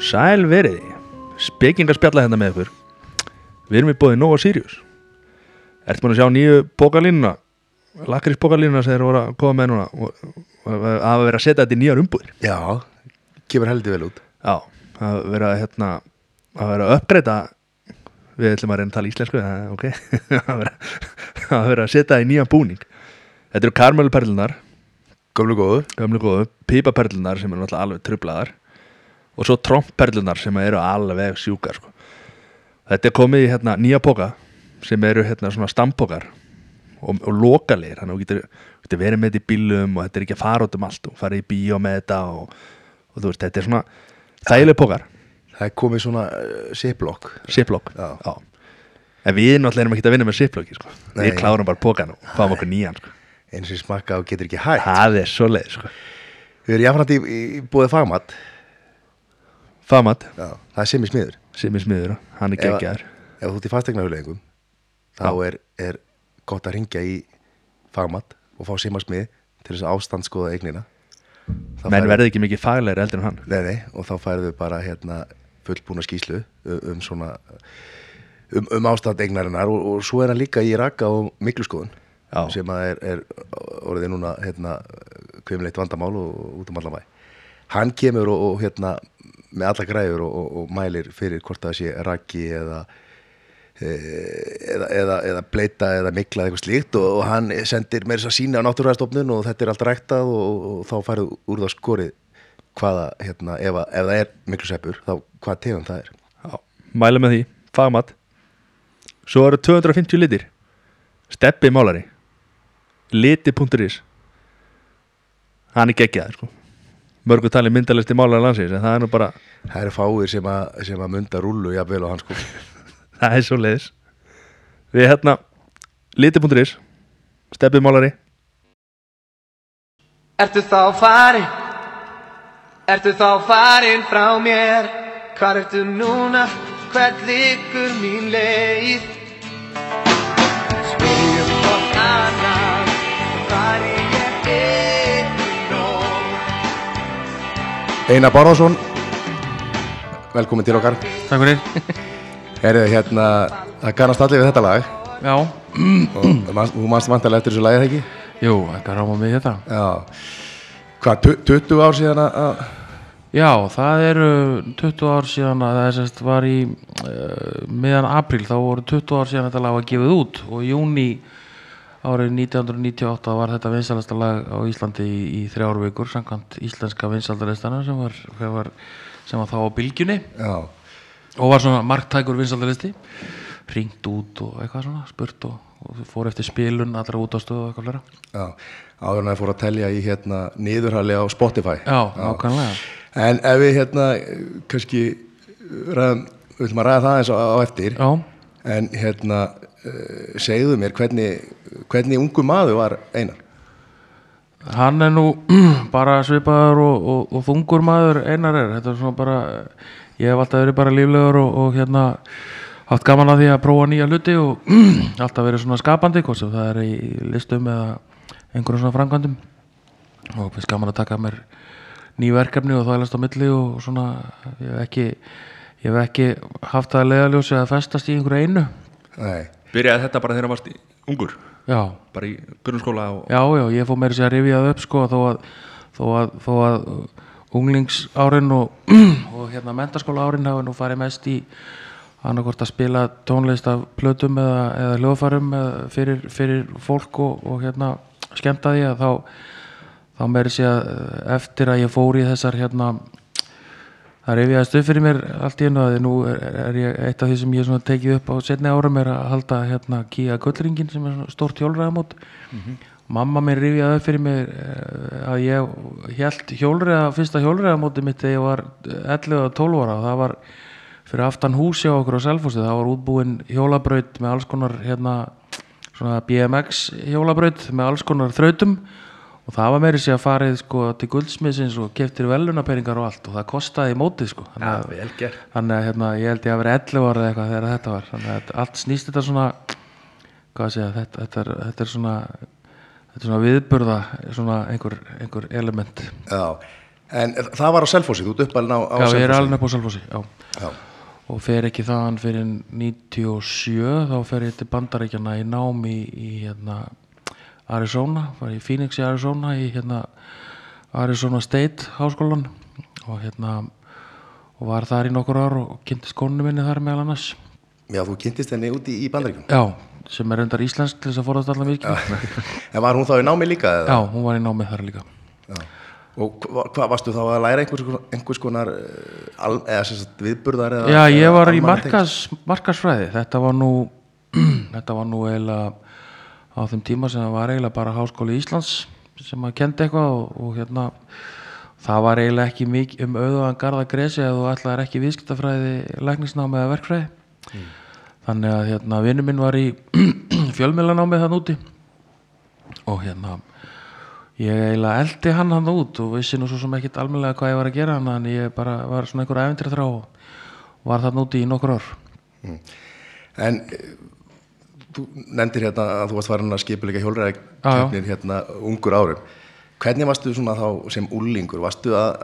Sæl veriði Spekingar spjalla hérna með ykkur. Við erum í bóði Nova Sirius. Ertu búin að sjá nýju bókalínuna Lakris bókalínuna sem þeir voru að koma með núna og, og að vera að setja þetta í nýjar umbúðir? Já, kemur heldur vel út. Já, að vera hérna að vera að uppgreita við ætlum að reyna að tala íslensku það er ok. Að setja það í nýjan búning. Þetta eru karmelperlunar Gömlu góðu. Gömlu góðu, pípaperlunar sem eru náttúrulega alveg trublaðar og svo trompperlunar sem eru alveg sjúkar sko. þetta er komið í hérna, nýja póka sem eru hérna, svona stampókar og, og lokalegir. Þannig að þú getur, getur verið með þetta í bílum og þetta er ekki að fara út um allt og fara í bíó með þetta og, og veist, þetta er svona þægileg pókar, Það er komið svona uh, ziplock ziplock Já. Já. en við náttúrulega erum ekki að vinna með ziplocki sko. Við klárum bara pókan og fáum okkur nýjan sko. eins og smakka og getur ekki hægt það er svo leið sko. Við erum jáfnætt í, í búið fagmat famat. Já, það er í smiður. Er smiður, hann er geggjaður. Ef þú ert í fastegnafjöleðingum þá er, er gott að ringja í fagmat og fá að smið til þess að ástandskoða eignina. Menn verði ekki mikið faglegri eldur en hann. Nei, nei, og þá færðu bara hérna fullbúna skýslu um, um svona um, um ástand eignarinnar og, og svo er hann líka í raka og mikluskoðun Já. sem að er, er orðið núna hérna kvimleitt vandamál og, og út um allan bæ hann kemur og, og hérna með alla græður og, og, og mælir fyrir hvort það sé raki eða e, eða, eða, eða bleita eða mikla eitthvað slíkt og, og hann sendir meira þess að sína á náttúrvæðastofnun og þetta er allt ræktað og, og þá færðu úr það skorið hvaða, hérna, ef, að- ef það er miklu seppur, þá hvað tegum það er. Já, mæla með því, fagmat. Svo eru 250 litir. Steppi málari. Liti.is Hann er geggjaður sko. Mörgu tali myndalisti málari landsins En það er nú bara, það eru fáir sem að, sem að munda rullu jafnvel á hans sko. Það er svo leiðis Við hérna Liti.is Steppi málari. Ertu þá farin? Ertu þá farin frá mér? Hvar ertu núna? Hvert liggur mín leið? Spyrjum hvort annan Hvar ég er einn nóg Einar Bárðarsson velkomin til okkar. Takk fyrir. Er þið hérna, það kannast allir við þetta lag. Já, og þú mannst vantarlega eftir þessu lagið ekki? Jú, eitthvað ráma mig þetta. Já, hvað, tu- 20 ár síðan að- að Já, það eru 20 ár síðan að það sérst var í uh, miðan apríl, þá voru 20 ár síðan þetta lag var gefið út og í júni árið 1998 var þetta vinsalasta lag á Íslandi í, í þrjár vikur samkvæmt íslenska vinsaldalistana sem var, var, sem var þá á bylgjunni. Já, og var svona marktækur vinsaldalisti ringt út og eitthvað svona spurt og, og fór eftir spilun allra útastöðu og eitthvað flera já, áður en að fór að telja í hérna niðurhali á Spotify. Já, nákvæmlega en ef við hérna kannski ræðum, við ætlum að ræða það eins á, á eftir Já, en hérna uh, segðu mér hvernig, hvernig ungu maður var Einar Hann er nú bara svipaður og, og, og þungur maður einar er. Þetta er svona bara, ég hef alltaf verið bara líflegur og, og hérna haft gaman að því að prófa nýja hluti og alltaf verið svona skapandi, hvort sem það er í listum eða einhverjum svona framkvæmdum. Og finnst gaman að taka mér ný verkefni og þvælast á milli og svona, ég hef ekki, ég hef ekki haft það að leiðaljósi að festast í einhverju einu. Nei, Byrjaði þetta bara þegar hann varst ungur? Já, Bara í grunnskóla og Já, já, ég fór meira sér að rifja það upp sko þó að, þó að, þó að unglingsárin og, og hérna mentaskóla árin hafa nú farið mest í annarkvort að spila tónlist af plötum eða, eða hljóðfærum eða fyrir, fyrir fólk og, og hérna skemmta því að þá þá meiri sé að uh, eftir að ég fór í þessar hérna það rifjaðist upp fyrir mér allt í einu að nú er, er ég eitt af því sem ég tekið upp á setni árum er að halda hérna Kia Gullringin sem er stórt hjólræðamót mamma mér rifjaði upp fyrir mér eh, að ég held hjólræða fyrsta hjólræðamóti mitt þegar ég var 11 og 12 ára. Það var fyrir aftan húsi á okkur á Selfossi. Það var útbúin hjólabraut með alls konar hérna svona BMX hjólabraut með alls konar þrautum og það var meiri sér að farið sko til guldsmiðsins og keftir velunaperingar og allt og það kostaði mótið sko. Þannig að, gert. þannig að hérna, ég held ég að vera 11 ára eða eitthvað þegar þetta var. Þannig að allt snýst þetta svona segja, þetta, þetta, er, þetta er svona þetta er svona viðburða svona einhver, einhver element. Já, en það var á Selfossi, þú ert uppalinn á, á já, ég er alveg upp á Salfossi já. Já, og fer ekki þaðan fyrir 97 þá fer ég til bandaríkjana í nám í, í hérna, Arizona var í Phoenix í Arizona í hérna, Arizona State háskólan og hérna og var þar í nokkur ár og kynntist konu minni þar meðal annars Já, þú kynntist henni úti í, í bandaríkjum já, sem er reyndar íslensk til þess að forðast allan virkjum En var hún þá í námi líka? Eða? já, hún var í námið þar líka Já. Og hva- hvað varstu þá að læra einhvers, einhvers konar eh, al, eða sagt viðburðar eða, Já, ég var í markas, markasfræði þetta var nú þetta var nú eiginlega á þeim tíma sem það var eiginlega bara Háskóli Íslands sem að kendi eitthvað og, og hérna það var eiginlega ekki mikið um auðvaðan garða gresi að þú ætlaðir ekki viðskiptafræði læknisnámi eða verkfræði. Þannig að hérna vinnu minn var í fjölmiðlanámi þann úti og hérna ég eiginlega eldi hann hann út og vissi nú svo sem ekkit almennilega hvað ég var að gera en ég bara var svona einhver æventir þrá og var þann úti í nokkur ár. En eh, þú nefndir hérna að þú varst farin að skipuleika hjólræðakefnir hérna ungur árum. Hvernig varstu svona þá sem úlingur? Varstu, að,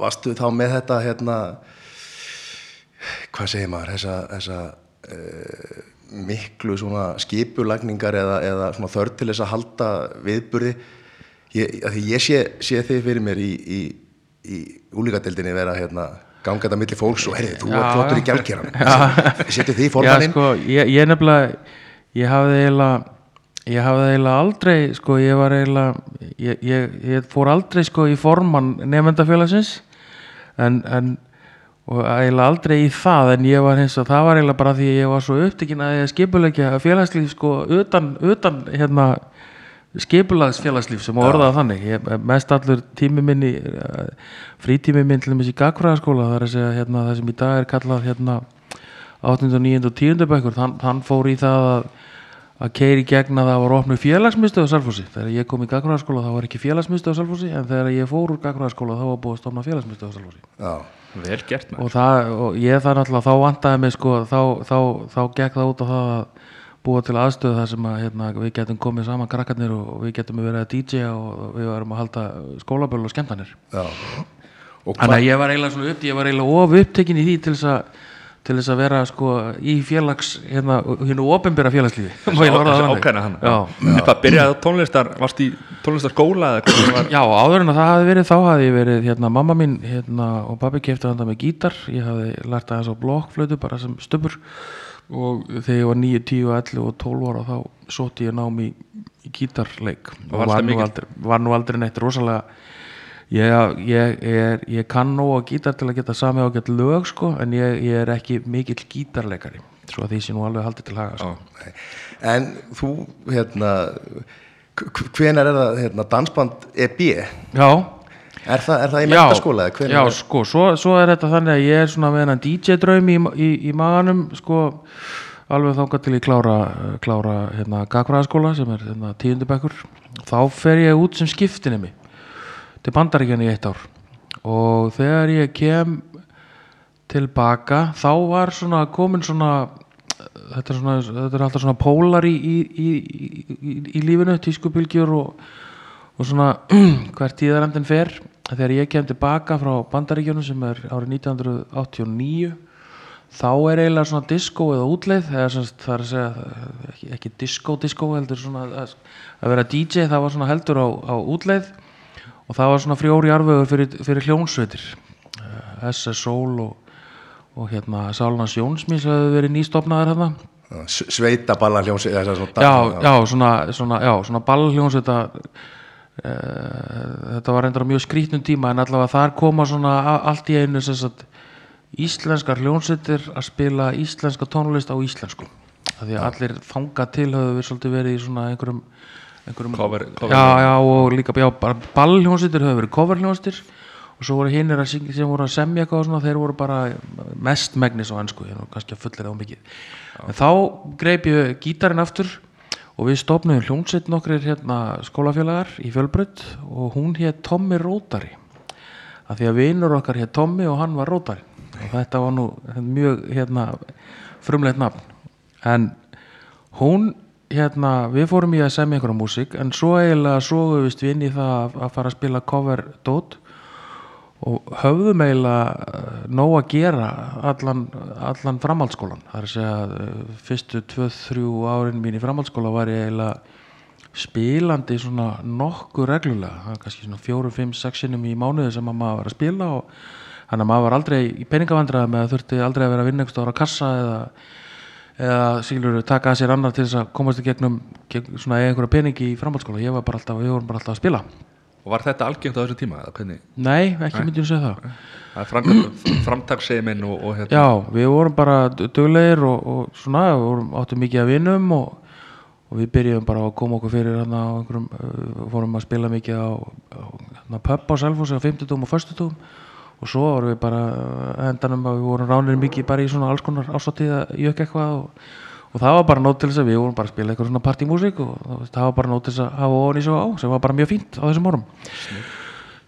varstu þá með þetta hérna hvað segir maður, þessa, þessa uh, miklu svona skipulagningar eða, eða svona þörf til þess að halda viðburði? Ég, ég sé, sé þið fyrir mér í, í, í úlíkadeldinni vera hérna ganga þetta milli fólks og heyrðu, þú var flottur í já. gjaldkeran setju því formaninn. sko, ég, ég nefnilega ég hafði eiginlega ég hafði eiginlega aldrei sko, ég var eiginlega ég, ég, ég fór aldrei sko í formann nefndafélagsins en, en og eiginlega aldrei í það en ég var hins að það var eiginlega bara því ég var svo upptekinn að ég skipulegja félagslíf sko utan, utan hérna skipulags félagslíf sem orðaða þannig ég, mest allur tími minni frítími minn til dæmis í gagfræðaskóla það er að segja hérna það sem í dag er kallað hérna 8. og 9. og 10. bekkur hann, hann fór í það að að keiri gegn að það var opnu félagsmyndstöð á Salfossi þegar ég kom í gagfræðaskóla þá var ekki félagsmyndstöð á Salfossi en þegar ég fór úr gagfræðaskóla þá var búið að stofna félagsmyndstöð á Salfossi Já, Vel gert maður og, það, og ég það náttúrulega þá vantaði mig sko, þá, þá, þá gekk það út á það að búa til aðstöðu þar sem að hérna, við getum komið saman krakkarnir og við getum verið að DJ og við varum að halda skólabölu og skemmtanir. Þannig að ég var eiginlega svona upp ég var eiginlega of upptekin í því til þess að til þess að vera sko í félags hérna, hérna ofinbera félagslífi. Það hann byrjaði tónlistar, varst í tónlistarskóla var Já, áður en að það hafi verið þá hafi ég verið, hérna, mamma mín hérna, og pabbi kefti handa með gítar. Ég hafi lært aðeins á blokkflötu bara sem stöpur og þegar ég var 9, 10, 11 og 12 ára þá sótti ég nám í, í gítarleik. Og var nú, aldrei, var nú aldrei neitt rosalega ég, ég, er, ég kann nóg á gítar til að geta sami á gett lög sko, en ég, ég er ekki mikill gítarleikari svo að því sé nú alveg haldið til haga sko. En þú, hérna hvenar er það, hérna, dansband EB Já, er það, er það í já, mentaskóla? já er- sko, svo, svo er þetta þannig að ég er svona með hennan DJ-draum í, í, í maganum sko, alveg þangað til ég klára, klára hérna, gagfræðaskóla sem er hérna, tíundubekkur þá fer ég út sem skiptinemi til bandaríkjan í eitt ár. Og þegar ég kem tilbaka þá var svona komin svona þetta er, svona, þetta er alltaf svona pólar í, í, í, í, í lífinu, tískubylgjur og, og svona hvert tíðarandin fer þegar ég kem tilbaka frá bandaríkjunum sem er árið 1989 þá er eiginlega svona disco eða útleið eða sem það er að segja ekki, ekki disco disco heldur svona að, að vera DJ það var svona heldur á, á útleið. Og það var svona frjóri arfögur fyrir, fyrir hljónsveitir SS Soul og, og hérna Sálnans Jónsmís hefur verið nýstofnaðar hérna sveita balla svona já, já, svona, svona, svona ballhljónsveita uh, þetta var reyndar á mjög skrítnum tíma en allavega þar koma svona allt í einu sem sagt íslenskar hljónsveitir að spila íslenska tónlist á íslensku. Af því að allir þanga til höfðu við svolítið verið í svona einhverjum, einhverjum Cover- cover- já, já, og líka já, bara ballhljónsveitir höfðu verið coverhljónsveitir og svo voru hinnir sem voru að semja eitthvað og svona, þeir voru bara mest megnis á ennsku, kannski að fullir á mikið. En þá greip ég gítarinn aftur og við stopnum hljómsveit nokkrir hérna skólafélagar í fjölbrödd og hún hétt Tommy Rótari. Að því að vinur okkar hétt Tommy og hann var Rótari. Og þetta var nú mjög hérna frumleitt nafn. En hún hérna, við fórum í að semja einhverja músík en svo eiginlega svoguðist við inn í það að, að fara að spila cover dót og höfðum eiginlega eh, nóg að gera allan, allan framhaldsskólan það er að segja eh, fyrstu 2-3 árin mín í framhaldsskóla var ég eiginlega spilandi svona nokkuð reglulega. Kannski svona 4-5-6 sinnum í mánuði sem að maður var að spila og þannig að maður var aldrei í peningavandræða með að þurfti aldrei að vera að vinna einhversta ára kassa eða eða sílur taka að sér annar til þess að komast í gegnum, gegnum svona eða einhverja peningi í framhaldsskóla. Ég var bara alltaf, við vorum bara alltaf að spila Og var þetta algengt á þessu tíma? nei, ekki myndi ég að segja það. Það er framtaksseimin og, og hérna. Já, við vorum bara duglegir og, og svona, við vorum, áttum mikið að vinum og, og við byrjuðum bara að koma okkur fyrir hérna á einhverjum uh, fórum að spila mikið á, á hérna, pub á Selfossi á 50 og 40 og svo vorum við bara endanum að við vorum ránir mikið bara í svona alls konar ásáttíða jökk eitthvað og, og það var bara nót til þess að við vorum bara að spila eitthvað svona partymúsík og það- var bara nót til þess að hafa ofan í svo á. Sem var bara mjög fínt á þessum árum.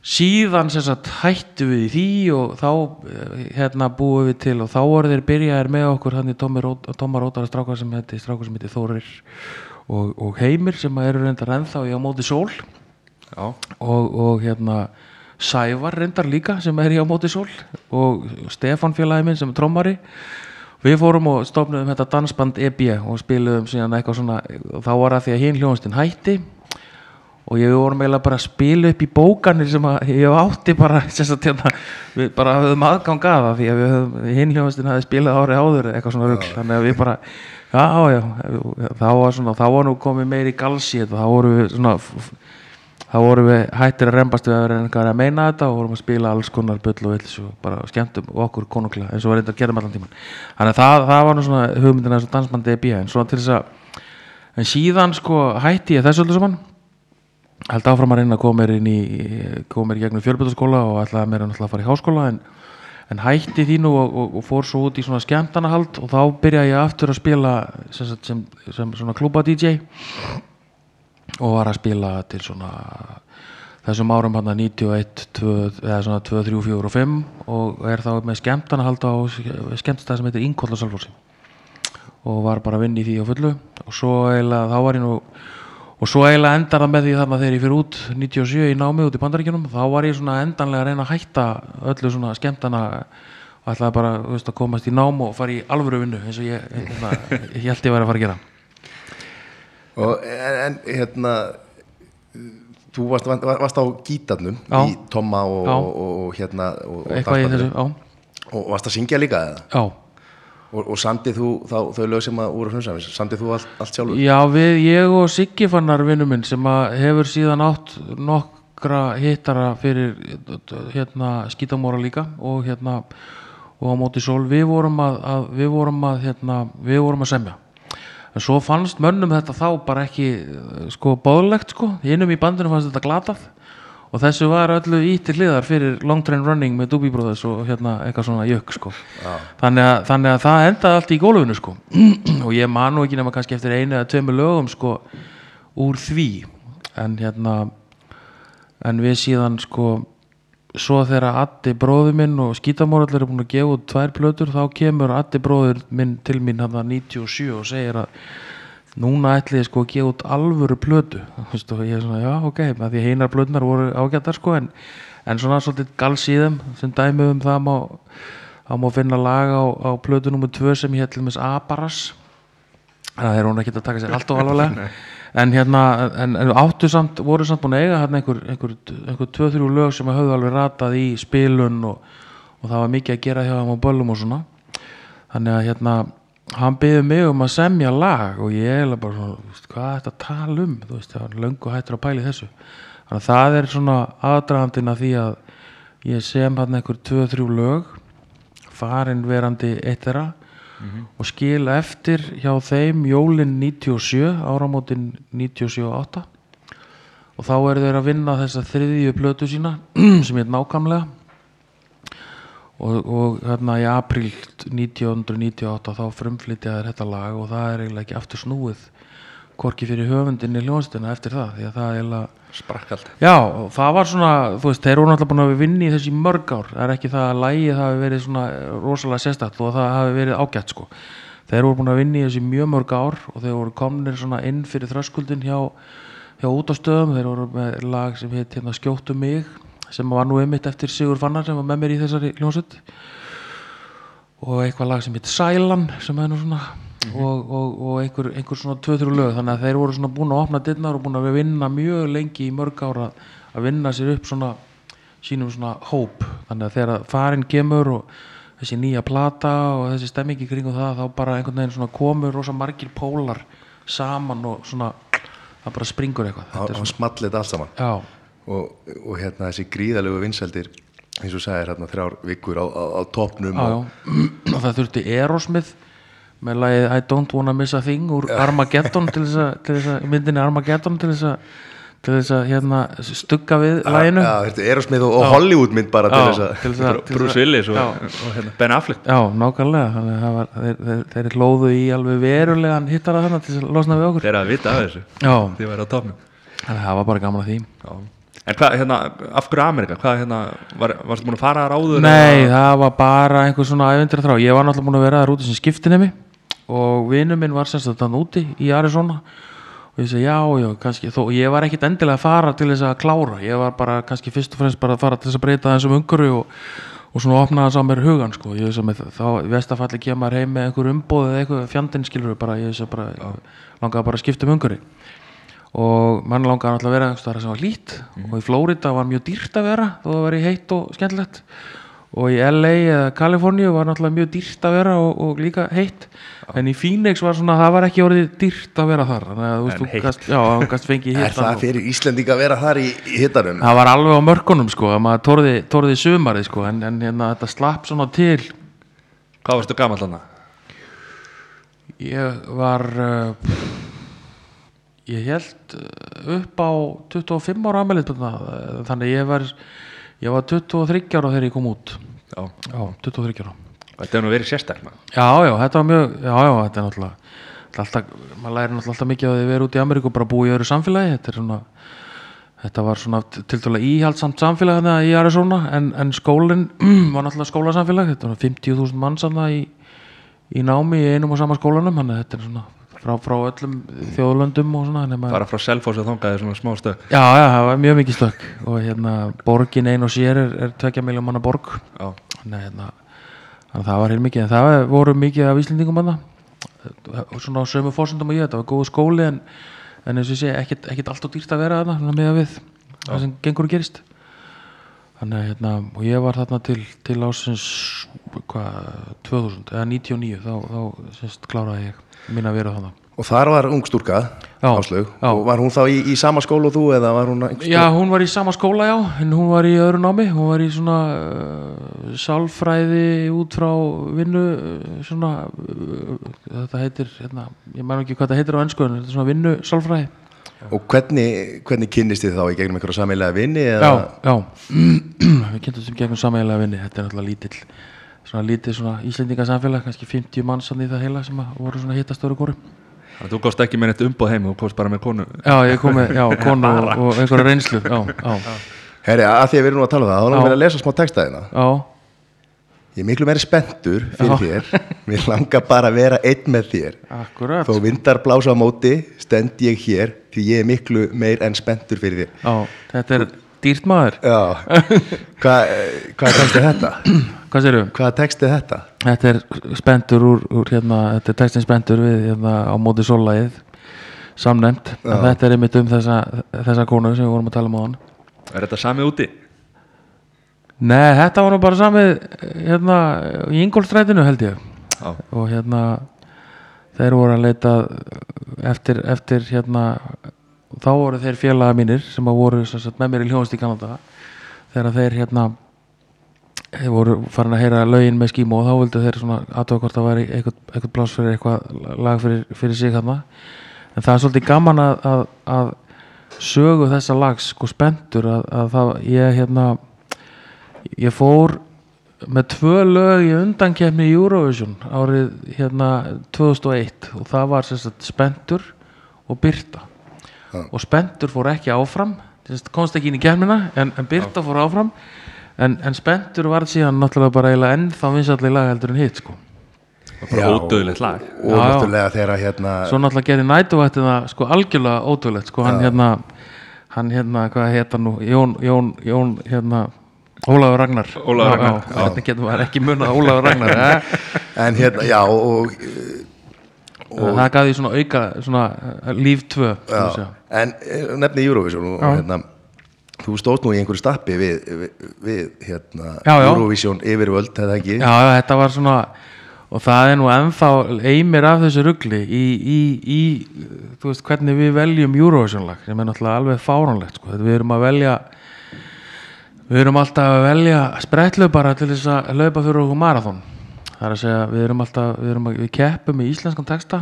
Síðan sem sagt hættu við í því og þá eh, hérna búum við til og þá voru þeir byrjaðir með okkur hann í Tómar Rótara strákar sem heiti strákar sem heiti Þórir og, og Heimir sem eru reyndar ennþá í á móti sól. Og, og hérna Sævar reyndar líka sem er í á móti sól og Stefán félagi minn sem er trommari við fórum og stofnum þetta dansband EB og spiluðum síðan eitthvað svona og þá var það því að hinn hljónstinn hætti og ég vorum eiginlega bara að spila upp í bókanir sem að ég átti bara hérna, við bara höfum aðgang að það því að hinn hljóðastin hafi spilað árið áður eitthvað svona rugl. Þannig að við bara, já, já þá var svona, þá var nú komið meiri galsi og þá vorum við svona þá vorum við hættir að rembast við að vera einhver að meina þetta og vorum að spila alls konar bull og villis og bara skemmtum okkur konunglega eins og við reyndar að gera allan tíman þannig að það, það var nú svona hugmyndin að þessu dansbandi EB en svona til þess að en síðan sko hætti ég þessu öllu saman. Held áfram að reyna að koma mér inn í koma mér í gegnum fjölbjörnskóla og ætlaði mér að náttúrulega fara í háskóla en, en hætti því nú og, og, og fór svo út í svona skemmtanahald og ég var að spila til svona þessum árum hann að 91 2, eða svona 2, 3, 4 og 5 og er þá með skemmtanahald á skemmtstað sem heitir Ingollar Salfórsi og var bara að vinna í því á fullu. Og svo eiginlega þá var ég nú og svo eiginlega endar það með því þarna þegar ég fyrir út 97 í námi út í bandaríkjunum þá var ég svona endanlega að reyna að hætta öllu svona skemmtana ætlaði bara veist, að komast í nám og fara í alvöru vinnu eins og ég, hérna, ég held ég væri að fara að gera og, en, hérna þú varst, varst á gítarnum Já. í Tomma og, og, hérna og, varst að syngja líka eða? Já. Og, og samdið þú þá, þau lög sem að úr hrunsamis samdið þú allt, allt sjálfur? Já, við, ég og Siggi fannar vinnu minn sem að hefur síðan átt nokkra hittara fyrir hérna skítamóra líka og hérna og á móti sól. Við vorum að, að við vorum að hérna, við vorum að semja en svo fannst mönnum þetta þá bara ekki eh, sko bóðlegt sko. Innum í bandinu fannst þetta glatað. Og þessu var öllu ítti hliðar fyrir Long Train Running með Doobie Brothers og hérna eitthvað svona jökk sko. Þannig að, þannig að það endaði allt í gólfinu sko. Og ég man nú ekki nema kannski eftir einu eða tveimur lögum sko úr því. En hérna en við síðan sko svo þegar Addi bróður minn og skítamórallir er búin að gefa út tvær plötur þá kemur Addi bróður minn til mín hann 97 og segir að núna ætli ég sko að gefa út alvöru plötu. Og ég er svona já ok því að heinar plötunar voru ágættar sko en, en svona svolítið gals í þeim. Sem dæmi um það má, má finna lag á, á plötu nummer 2 sem ég til með Aparas það er hún ekki að taka sér allt og alvarlega en hérna en, en áttu samt, voru samt búin að eiga hérna einhver, einhver, einhver tvö, þrjú lög sem höfðu alveg ratað í spilun og, og það var mikið að gera hjá þeim á böllum og svona. Þannig að hérna hann byggði mig um að semja lag og ég er bara svona, veist, hvað er þetta að tala um? Þú veist, það var löngu hættur að pæli þessu. Þannig að það er svona aðdragandinn að því að ég sem hann einhver tvö, þrjú lög farin verandi eitt þeirra og skil eftir hjá þeim jólin 97 áramótin 97-8 og þá eru þeir að vinna þessa þriðju plötu sína sem er nákvæmlega. Og, og hérna í april 1998 þá frumflytja þeir þetta lag og það er eiginlega ekki aftur snúið hvorki fyrir höfundinni hljónstina eftir það því að það er eiginlega sprakk allt Já, það var svona, þú veist, þeir voru náttúrulega búin að vinna í þessi mörg ár, það er ekki það að lægið hafi verið svona rosalega sérstætt og það hafi verið ágætt sko. Þeir voru búin að vinna í þessi mjög mörg ár og þeir voru komnir svona inn fyrir þröskuldin hjá, hjá útastöðum, þeir voru með lag sem heit hérna Skjóttu mig, sem var nú einmitt eftir Sigur Fannar sem var með mér í þessari hljónsett og eitthvað lag sem heit Sælan sem er nú svona og, og, og einhver, einhver svona tvö-þrjú lög. Þannig að þeir voru svona búin að opna dittnar og búin að vinna mjög lengi í mörg ára að vinna sér upp svona sínum svona hóp. Þannig að þegar farin kemur og þessi nýja plata og þessi stemmingi kringum það þá bara einhvern veginn svona komur rosa margir pólar saman og svona það bara springur eitthvað. Hann Þetta er hann small þetta allt saman. Og, og hérna þessi gríðalegu vinsældir eins og sagðir hérna þrjár vikur á, á, á topnum já, og, já. og það þurfti Aerosmith með lagið I don't wanna miss a thing úr Armageddon til þess að, að myndinni Armageddon til þess að til þess að hérna stugga við laginu. Já, þetta er Erosmith og, og Hollywood mynd bara til Já, að til þess að- Bruce að- Willis og, já. og hérna, Ben Affleck. Já, nákvæmlega að var, þeir, þeir, þeir hlóðu í alveg verulegan hittara þannig til þess að losna við okkur. Þeir að vita af þessu. Já, því væri á topnum þannig að það var bara gaman að því. Já. En hvað, hérna, af hverju Amerika? Hvað, hérna, var, varstu búin að fara þar áður? Nei, eða- það var bara einhver svona ævendur þrá Ég var náttúrulega búin að vera þar úti sem skiptinemi og vinur minn var semst að þann úti í Arizona. Og ég segi já, já, kannski. Þó, ég var ekkit endilega að fara til þess að klára. Ég var bara kannski fyrst og fremst bara að fara til þess að breyta þessum umhverfi og, og svona opna þess á mér hugan sko. ég veist að þá í vestafalli kemur heim með einhver umbóð eða eitthvað fjandinn skilur bara, ég veist að bara langaði bara að skipta um umhverfi. Og mann langaði náttúrulega að vera einhvers staðar sem var lít og í Flórida var mjög dýrt að vera þó það væri heitt og skemmtilegt og í LA eða Kaliforníu var náttúrulega mjög dýrt að vera og, og líka heitt. En í Phoenix var svona, það var ekki orðið dýrt að vera þar. Að En heitt. gast, já, gast Er það fyrir Íslendinga að vera þar í, í hittanum? það var alveg á mörkunum sko, að maður tórði, tórði sumarið sko, en, en hérna, þetta slapp svona til. Hvað varstu gamall hana? ég var uh, ég held uh, upp á 25 ára amelið þannig ég var ég var 23 ára þegar ég kom út Já. já, 23 ára. Þetta hefur nú verið sérstakna já, já, þetta var mjög já, já, þetta er náttúrulega er alltaf, maður læri náttúrulega alltaf mikið að vera út í Ameríku og bara búa í öðru samfélagi. Þetta er svona þetta var svona til dæla íhaldsamt samfélag þarna í Arizona en, en skólinn var náttúrulega skólasamfélag. Þetta var 50.000 manns þarna í, í námi í einum og sama skólanum þannig að þetta er svona frá, frá öllum þjóðlöndum og svona þannig Bara frá Selfoss að þongaði svona smá stök Já, já, það var mjög mikið stökk. Og hérna borgin ein og sér er, er tvekja miljón manna borg. Nei, hérna, þannig að það var hér mikið. En það voru mikið af Íslendingum manna svona á sömu fórsendum og ég þetta var góð skóli en, en eins og ég sé ekkit, ekkit allt og dýrt að vera þarna með að við það sem gengur og gerist. Þannig að hérna og ég var þarna til, til ásins hvað, 2000 eða 99 þá, þá sérst kláraði ég mín að vera þarna Og þar var ung stúrka, Já, Áslaug já. Og var hún þá í, í sama skóla og þú eða var hún einhvers Já, hún var í sama skóla, já, en hún var í öðru námi, hún var í svona uh, sálfræði út frá vinnu, uh, svona, uh, þetta heitir, hérna, ég mælu ekki hvað þetta heitir á ennsku, en þetta er svona vinnu sálfræði. Og hvernig, hvernig kynnist þið þá í gegnum einhverja sameilega vinni? Já, Eða? já, við kynntum sem gegnum sameiginlega vinni, þetta er náttúrulega lítill, svona lítið svona Íslendingasamfélag, kannski 50 manns sann í það heila sem að voru svona hittast öru kóru. Þannig að þú komst ekki með neitt umboð heim Þú komst bara með konu. Já, ég kom með, já, konu og, og einhverja reynslu, já, já, Herri, að því að við erum nú að tala um það, þá Já. mér að lesa smá textaðina já, Ég er miklu meiri spenntur fyrir þér. Mér langar bara að vera einn með þér. Akkurat, Þó vindar blása á móti, stend ég hér Því ég er miklu meir en spenntur fyrir þér. Já, þetta er dýrt maður. Já, hvað hva text er þetta? Hvað séru? Hvaða text er þetta? Þetta er spendur úr, úr hérna, þetta er textin spendur við hérna á móti sólægið samnefnd, en þetta er einmitt um þessa, þessa konu sem við vorum að tala um á hann Er þetta sami úti? Nei, þetta var nú bara samið hérna í Ingolstrætinu held ég Já. og hérna þeir voru að leita eftir, eftir hérna þá voru þeir félaga mínir sem að voru sagt, með mér í hljónst í Kanada þegar þeir hérna þeir voru farin að heyra lögin með skímu og þá vildu þeir svona aðtöða hvort það væri eitthvað, eitthvað pláss fyrir eitthvað lag fyrir, fyrir sig hérna en það er svolítið gaman að, að, að sögu þessa lags sko spendur að, að það ég hérna ég fór með tvö lög í undankefni í Eurovision árið hérna 2001 og það var sagt spendur og Birta og Spendur fór ekki áfram komst ekki inn í kemina en, en Birta fór áfram. En, en Spendur var síðan náttúrulega bara eiginlega ennþá vinsallega lag heldur en hitt sko. bara Já. ódöðlegt lag. Og Já, já. náttúrulega þegar að, hérna svo náttúrulega gerði nætuvættina sko algjörlega ótrúlegt sko. Hann hérna hann hérna, hvað hann nú? Jón, Jón, Jón hérna Ólafur Ragnar. Ólafur Já, Ragnar, já, hvernig getur maður ekki munað Ólafur Ragnar eh? en hérna, já og, það gaf því svona auka svona eh, líf tvö en eh, nefni Eurovision og, hérna, þú stóðst nú í einhverju stappi við, við, við hérna, Já, já. Eurovision yfirvöld, eða ekki já, já, þetta var svona og það er nú ennþá eimir af þessu ruggli í, í, í þú veist, hvernig við veljum Eurovision lag sem er náttúrulega alveg fáránlegt sko. við erum að velja við erum alltaf að velja sprettlaupara til þess að laupa fyrir okkur marathon það er að segja, við erum alltaf við, erum að, við keppum í íslenskan texta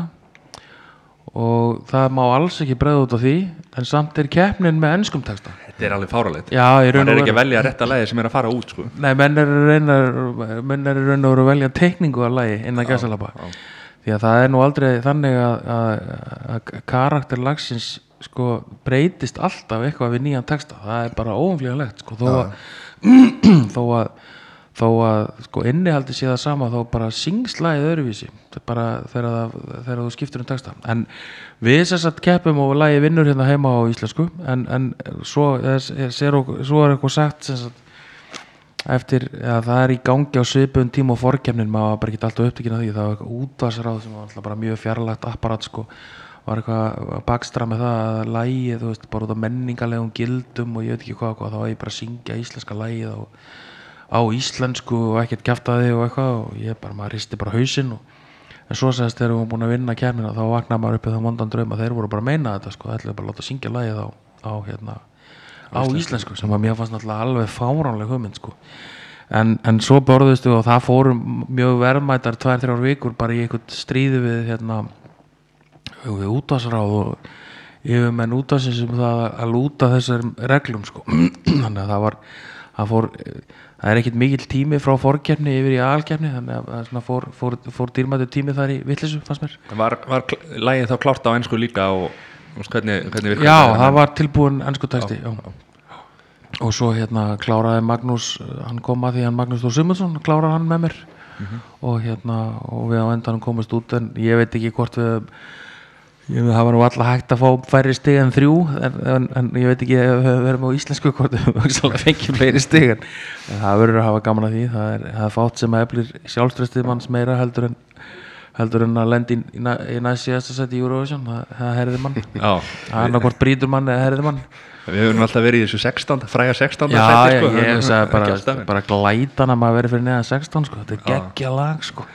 og það má alls ekki bregða út á því en samt er keppnin með ennskum texta. Þetta er alveg fáralegt raun mann er og ekki veru að velja rétta lagi sem er að fara út sko. Nei, menn er að reyna menn er að að velja teikningu að lagi innan gæsalapa því að það er nú aldrei þannig að, að, að karakter lagsins sko breytist alltaf eitthvað við nýjan texta. Það er bara óumflíðanlegt sko þó að, þó að þó að sko innihaldi sé það sama þá bara Það er bara þegar, það, þegar þú skiptur um texta. En við sem sagt keppum og lagið vinnur hérna heima á íslensku en, en svo, er, er, er, svo er eitthvað sagt sagt eftir að það er í gangi á svipun tíma og forkemnin, maður bara ekki alltaf upptökin að því, það var eitthvað útvarsráð sem var alltaf bara mjög fjarlægt apparat sko. Var eitthvað að bakstra með það að lægið, þú veist, bara út af menningalegum gildum og ég veit ekki hvað, hvað þá var ég bara að syngja íslenska lægið á, á íslensku og ekkert kjaftaði og eitthvað og ég bara, maður risti bara hausinn og en svo segist þegar við varum búin að vinna kemina þá vaknaði maður upp í það mondan draum að þeir voru bara að meina þetta sko, ætlaði bara að láta syngja lægið á, á hérna á íslensku sem að mér fannst náttúrulega alveg fáránleg hugmynd sko. en, en svo borðustu og það fórum mjög verðmætar tvær, þrjár vikur bara í einhvern stríði við hérna við útvarsráð og yfirmenn útvarsins sem það að lúta þessar reglum sko. þannig að það var það, fór, það er ekkit mikill tími frá fórkeppni yfir í alkeppni þannig að það fór, fór, fór dýrmættu tími þar í vittlisu fannst mér. Var, var lagið þá klárt á ennsku líka og veist, hvernig, hvernig Já, þetta? það var tilbúin ennsku já, og svo hérna kláraði Magnús, hann kom að því hann Magnús Þór Simundsson, kláraði hann með mér. Og hérna og við á endanum komist út en ég veit ekki hvort við það var nú alltaf hægt að fá færri stig en þrjú en, en, en ég veit ekki ef við verum á íslensku hvort við fengjum fleiri stig en, það verður að hafa gaman að því. Það er, það er fátt sem eflir sjálfströstið manns meira heldur en heldur en að lendi í, í, næ- í næst síðasta seti í Eurovision, það, það herði mann. Það er nákvæmt brýtur mann eða herði mann við höfum alltaf verið í þessu 16, fræga 16 Já, sæti, já, sko, ég að hugsaði ekki bara, bara glætan að maður verið fyrir neðan 16 sko, þetta er geggja lag sko.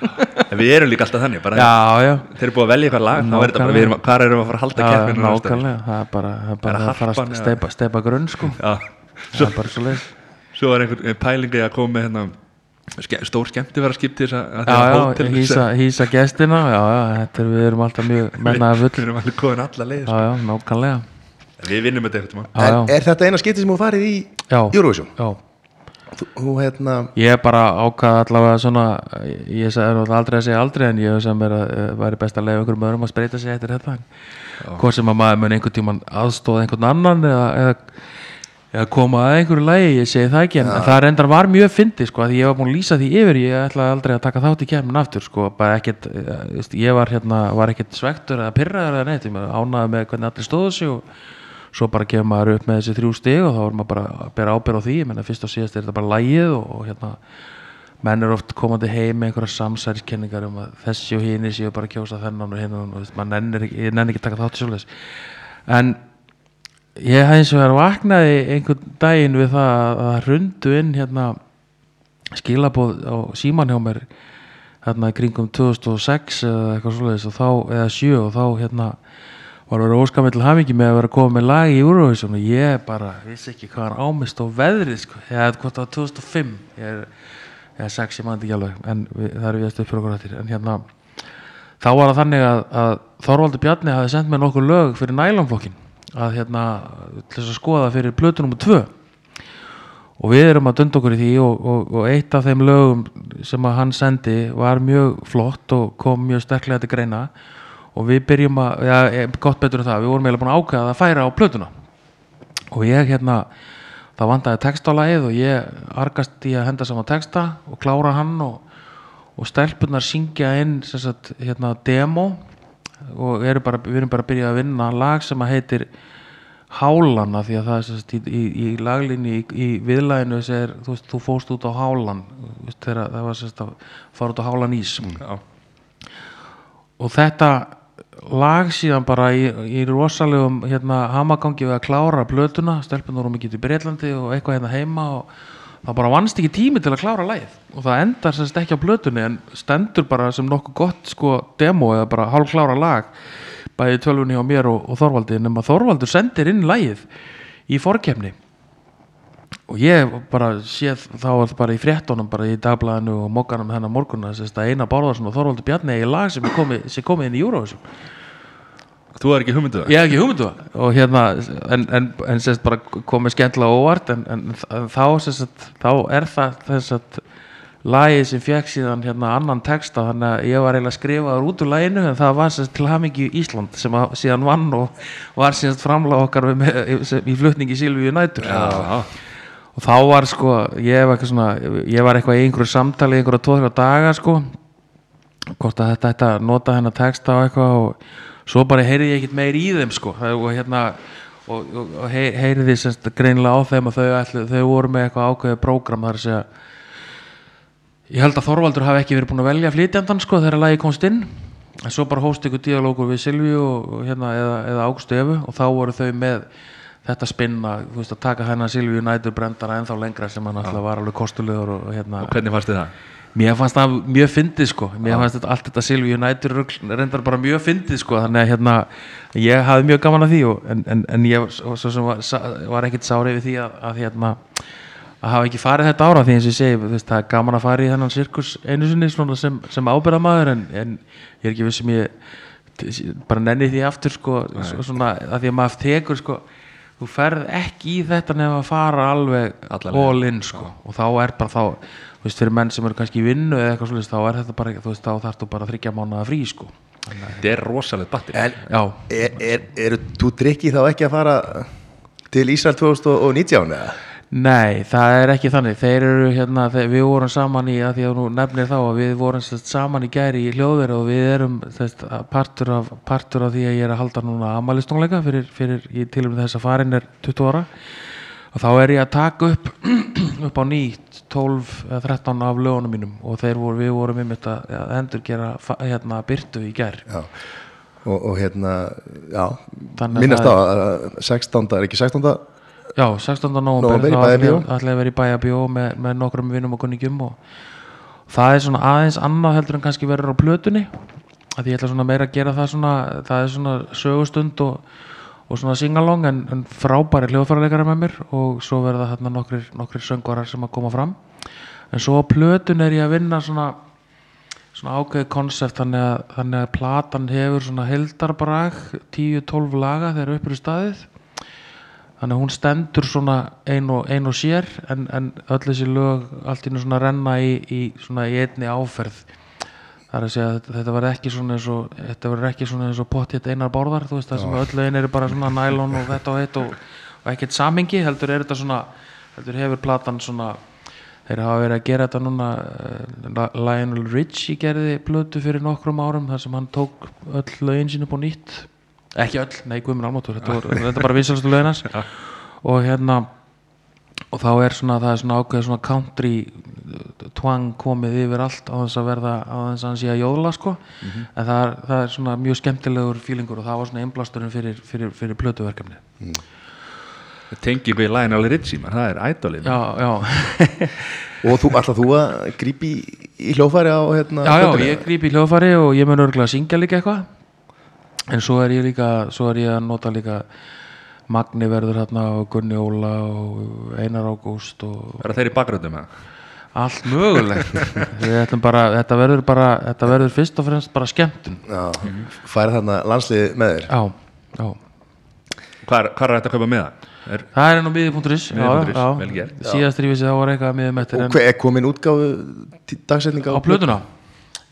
Við erum líka alltaf þannig, bara Já, já, þeir eru búið að velja eitthvað lag, þá er þetta bara, við erum, hvað erum við að fara að halda nákvæmlega, það er bara, það bara það að fara að steipa, steipa grunn sko, það er bara svo leis svo er einhver pælingi að koma með hérna stór skemmti vera skipt til þess að Já, já, hýsa, hýsa gestina, já, já, þetta er, við erum alltaf mjög mennaði Við full, erum alveg komin alla leið já, já, nákvæmlega, Við vinnum þetta en já, er þetta eina skipti sem þú farið í Eurovision? já. Þú, hérna Ég bara ákvað allavega svona ég sagði náttúrulega aldrei að segja aldrei en ég hef sem er að uh, væri best að leiða einhverjum öðrum að spreita sig eftir þetta. Hvort sem að maður mun einhvern tímann aðstóða einhvern annan eða, eða, eða koma að einhverju lægi, ég segi það ekki. En, en það reyndar var mjög fyndi sko að ég var búin að lýsa því yfir, ég ætlaði aldrei að taka þátt í kemmin aftur sko, bara ekkert eh, ég var hérna, var ekkert svektur eða pyrraður eða neitt, ég ánaði með hvernig allir stóðu sig og svo bara kemur maður upp með þessi þrjú stig og þá er maður bara að bera ábyrð á því. Ég menna fyrst og síðast er þetta bara lægið og, og hérna menn er oft komandi heim með einhverja samsæriskenningar um að þessi og hini séu bara að kjósa þennan og hinnan og maður nennir ekki, ég nenni ekki að taka þátt í svoleiðis. En ég hef eins og þar vaknaði einhvern daginn við það að það hrundu inn hérna skilabóð á síman hjá mér hérna kringum 2006 eða eitthvað svoleiðis og þá, eða 7 og þá hérna var verið óskamið til hamingi með að vera að koma með lag í Eurovision og ég bara vissi ekki hvað hann ámist á veðrið sko. ég hefði hvort var 2005 ég er, ég er 6, ég maður ekki alveg en við, það er við að stöð fyrir okkur hættir en hérna þá var það þannig að, að Þorvaldur Bjarni hafi sendt mér nokkur lög fyrir nælonflokkin að hérna til þess að skoða fyrir plötu nummer 2 og við erum að dunda okkur í því og, og, og eitt af þeim lögum sem að hann sendi var mjög flott og kom mjög sterklega til greina og við byrjum að, já, eh, gott betur en það við vorum eiginlega búin að ákveða að færa á plötuna. Og ég hérna það vandaði text á lagið og ég argast í að henda saman texta og klára hann og, og stelpunar syngja inn sagt, hérna, demo. Og eru bara, við erum bara að byrja að vinna lag sem að heitir Hálan af því að það er sagt, í, í, í laglinni í, í viðlæginu segir, þú, veist, þú fóst út á Hálan veist, þegar það var sagt, að fara út á Hálan ís. Já. og þetta lag síðan bara í, í rosalegum hérna, hamagangi við að klára blötuna, stelpunar voru mikið í Breitlandi og eitthvað hérna heima og það bara vannst ekki tími til að klára lagið. Og það endar semst ekki á blötunni en stendur bara sem nokkuð gott sko demo eða bara hálf klára lag bæði tölvunni á mér og, og Þorvaldi nema Þorvaldur sendir inn lagið í forkefni og ég bara séð þá það bara í fréttonum bara í dagblæðinu og mokkanum hennar morgunna sérst að Einar Bárðarsson og Þorvaldur Bjarni í lag sem er komið, sem komið inn í Eurovision. Þú er ekki hugmynduð ég hef ekki hugmyndu það og hérna en, en, en sérst bara komið skemmtilega óvart en, en, þá sérst þá er það þess að lagið sem fekk síðan hérna annan texta þannig að ég var eiginlega skrifaður út úr laginu en það var sérst til hamingi Ísland sem að, síðan vann og var sérst framlega okkar með, í, í flutningi Silvíu Nætur. Já, og þá var sko ég var eitthvað svona ég var eitthvað í einhverju samtali í einhverju tvo-þrjá daga sko. Hvort að þetta að nota hennar texta og eitthvað og svo bara heyrði ég ekkert meir í þeim sko. Og hérna og, og, og heyrði semst greinilega á þeim að þau, ætlu, þau voru með eitthvað ákveðið prógram þar að segja ég held að Þorvaldur hafi ekki verið búin að velja flytjandan sko þegar lagi komst inn. En svo bara hóst ykkur dialógur við Silvíu og, og hérna, eða, eða Ágústu Efu og þá voru þau með þetta spinna, þú veist að taka hennar Silvíu nætur brendara ennþá lengra sem hann alltaf var alveg kostulegur og, hérna Og hvernig fannst þið það? mér fannst það mjög fyndið sko. Mér fannst þetta, allt þetta Silvíu nætur reyndar bara mjög fyndið sko. Þannig að hérna ég hafði mjög gaman að því og, en, en, en ég svo svo sem var, var ekkit sárið við því að, að hérna að hafa ekki farið þetta ára því eins og ég segi veist, það er gaman að fara í þennan sirkus einu sinni svona sem, sem ábyrðamaður en, en ég er ekki vissum ég bara nenni því aftur sko svo, svona að því að maður tekur sko þú ferð ekki í þetta nefn að fara alveg all in sko. Og þá er bara þá þú veist fyrir menn sem eru kannski í vinnu eða eitthvað svolítið þá er þetta bara þú veist þá þarfst þú bara að þryggja mánuða frí sko. Þetta er rosalegt batteri En já. Er, er, eru þú drikki þá ekki að fara til Ísrael 2019 eða? Nei, það er ekki þannig þeir eru hérna, þeir, við vorum saman í að því að nú nefnir þá að við vorum sest, saman í gæri í hljóðveri og við erum sest, partur, af, partur af því að ég er að halda núna amalistónleika fyrir, fyrir í tilum þess að farin er 20 ára og þá er ég að taka upp upp á nýtt 12 eða 13 af lögunum mínum og þeir voru, við vorum um þetta að endur gera hérna, byrtu í gær Já. Og, og hérna, já, minnast á að 16. er ekki 16. Já, 16. Nóvember november í þá Bæjarbíó. ætla ég að vera í bæjabjó með, með nokkrum vinnum og kunningjum og það er svona aðeins annað heldur en kannski verður á plötunni að ég ætla svona meira að gera það svona það er svona sögustund og, og svona singalong en, en frábæri hljóðfæraleikara með mér og svo verða þarna nokkrir, nokkrir söngvarar sem að koma fram en svo á plötun er ég að vinna svona svona ákveðið konsept þannig að, þannig að platan hefur svona heldarbrag 10-12 laga þegar upp eru staðið þannig að hún stendur svona ein og, ein og sér en, en öll þessi lög allt í svona renna í, í, svona í einni áferð. Það er að segja að þetta, þetta verður ekki svona eins og þetta verður ekki svona eins og pottjett einar bárðar þú veist það sem öll lögin eru bara svona nælon og þetta og hitt og, og ekkert samingi heldur er þetta svona heldur hefur platan svona þeir hafa verið að gera þetta núna uh, Lionel Richie gerði plötu fyrir nokkrum árum þar sem hann tók öll lögin sín upp á nýtt ekki öll, nei guðminn almáttur þetta, var, þetta er bara vinsalastu lögin hans. Og hérna og þá er svona, það er svona ákveð svona country twang komið yfir allt á þess að verða á þess að hann sé að jóðla sko. En það er, það er svona mjög skemmtilegur fílingur og það var svona einblasturinn fyrir, fyrir, fyrir plötuverkefni Tengi við Lionel Richie, man, það er ædolið já, já. Og þú, alltaf þú að grípi í, hljófæri á hérna já, já, ég gríp í hljóðfari og ég mun örgulega að syngja líka eitthvað en svo er ég líka svo er ég að nota líka Magni verður hérna og Gunni Óla og Einar Ágúst og Er það þeir í bakgröndum með? allt mögulegt. Bara, þetta verður bara þetta verður fyrst og fremst bara skemmtun. Já, færi þarna landslið með þér? Já, já. Hvað er, hvað er þetta að kaupa með það? Er, það er enn á miði.is síðast rífið sig þá var eitthvað miðum eftir Og en hver er komin útgáfu tí- dagsetning á plötuna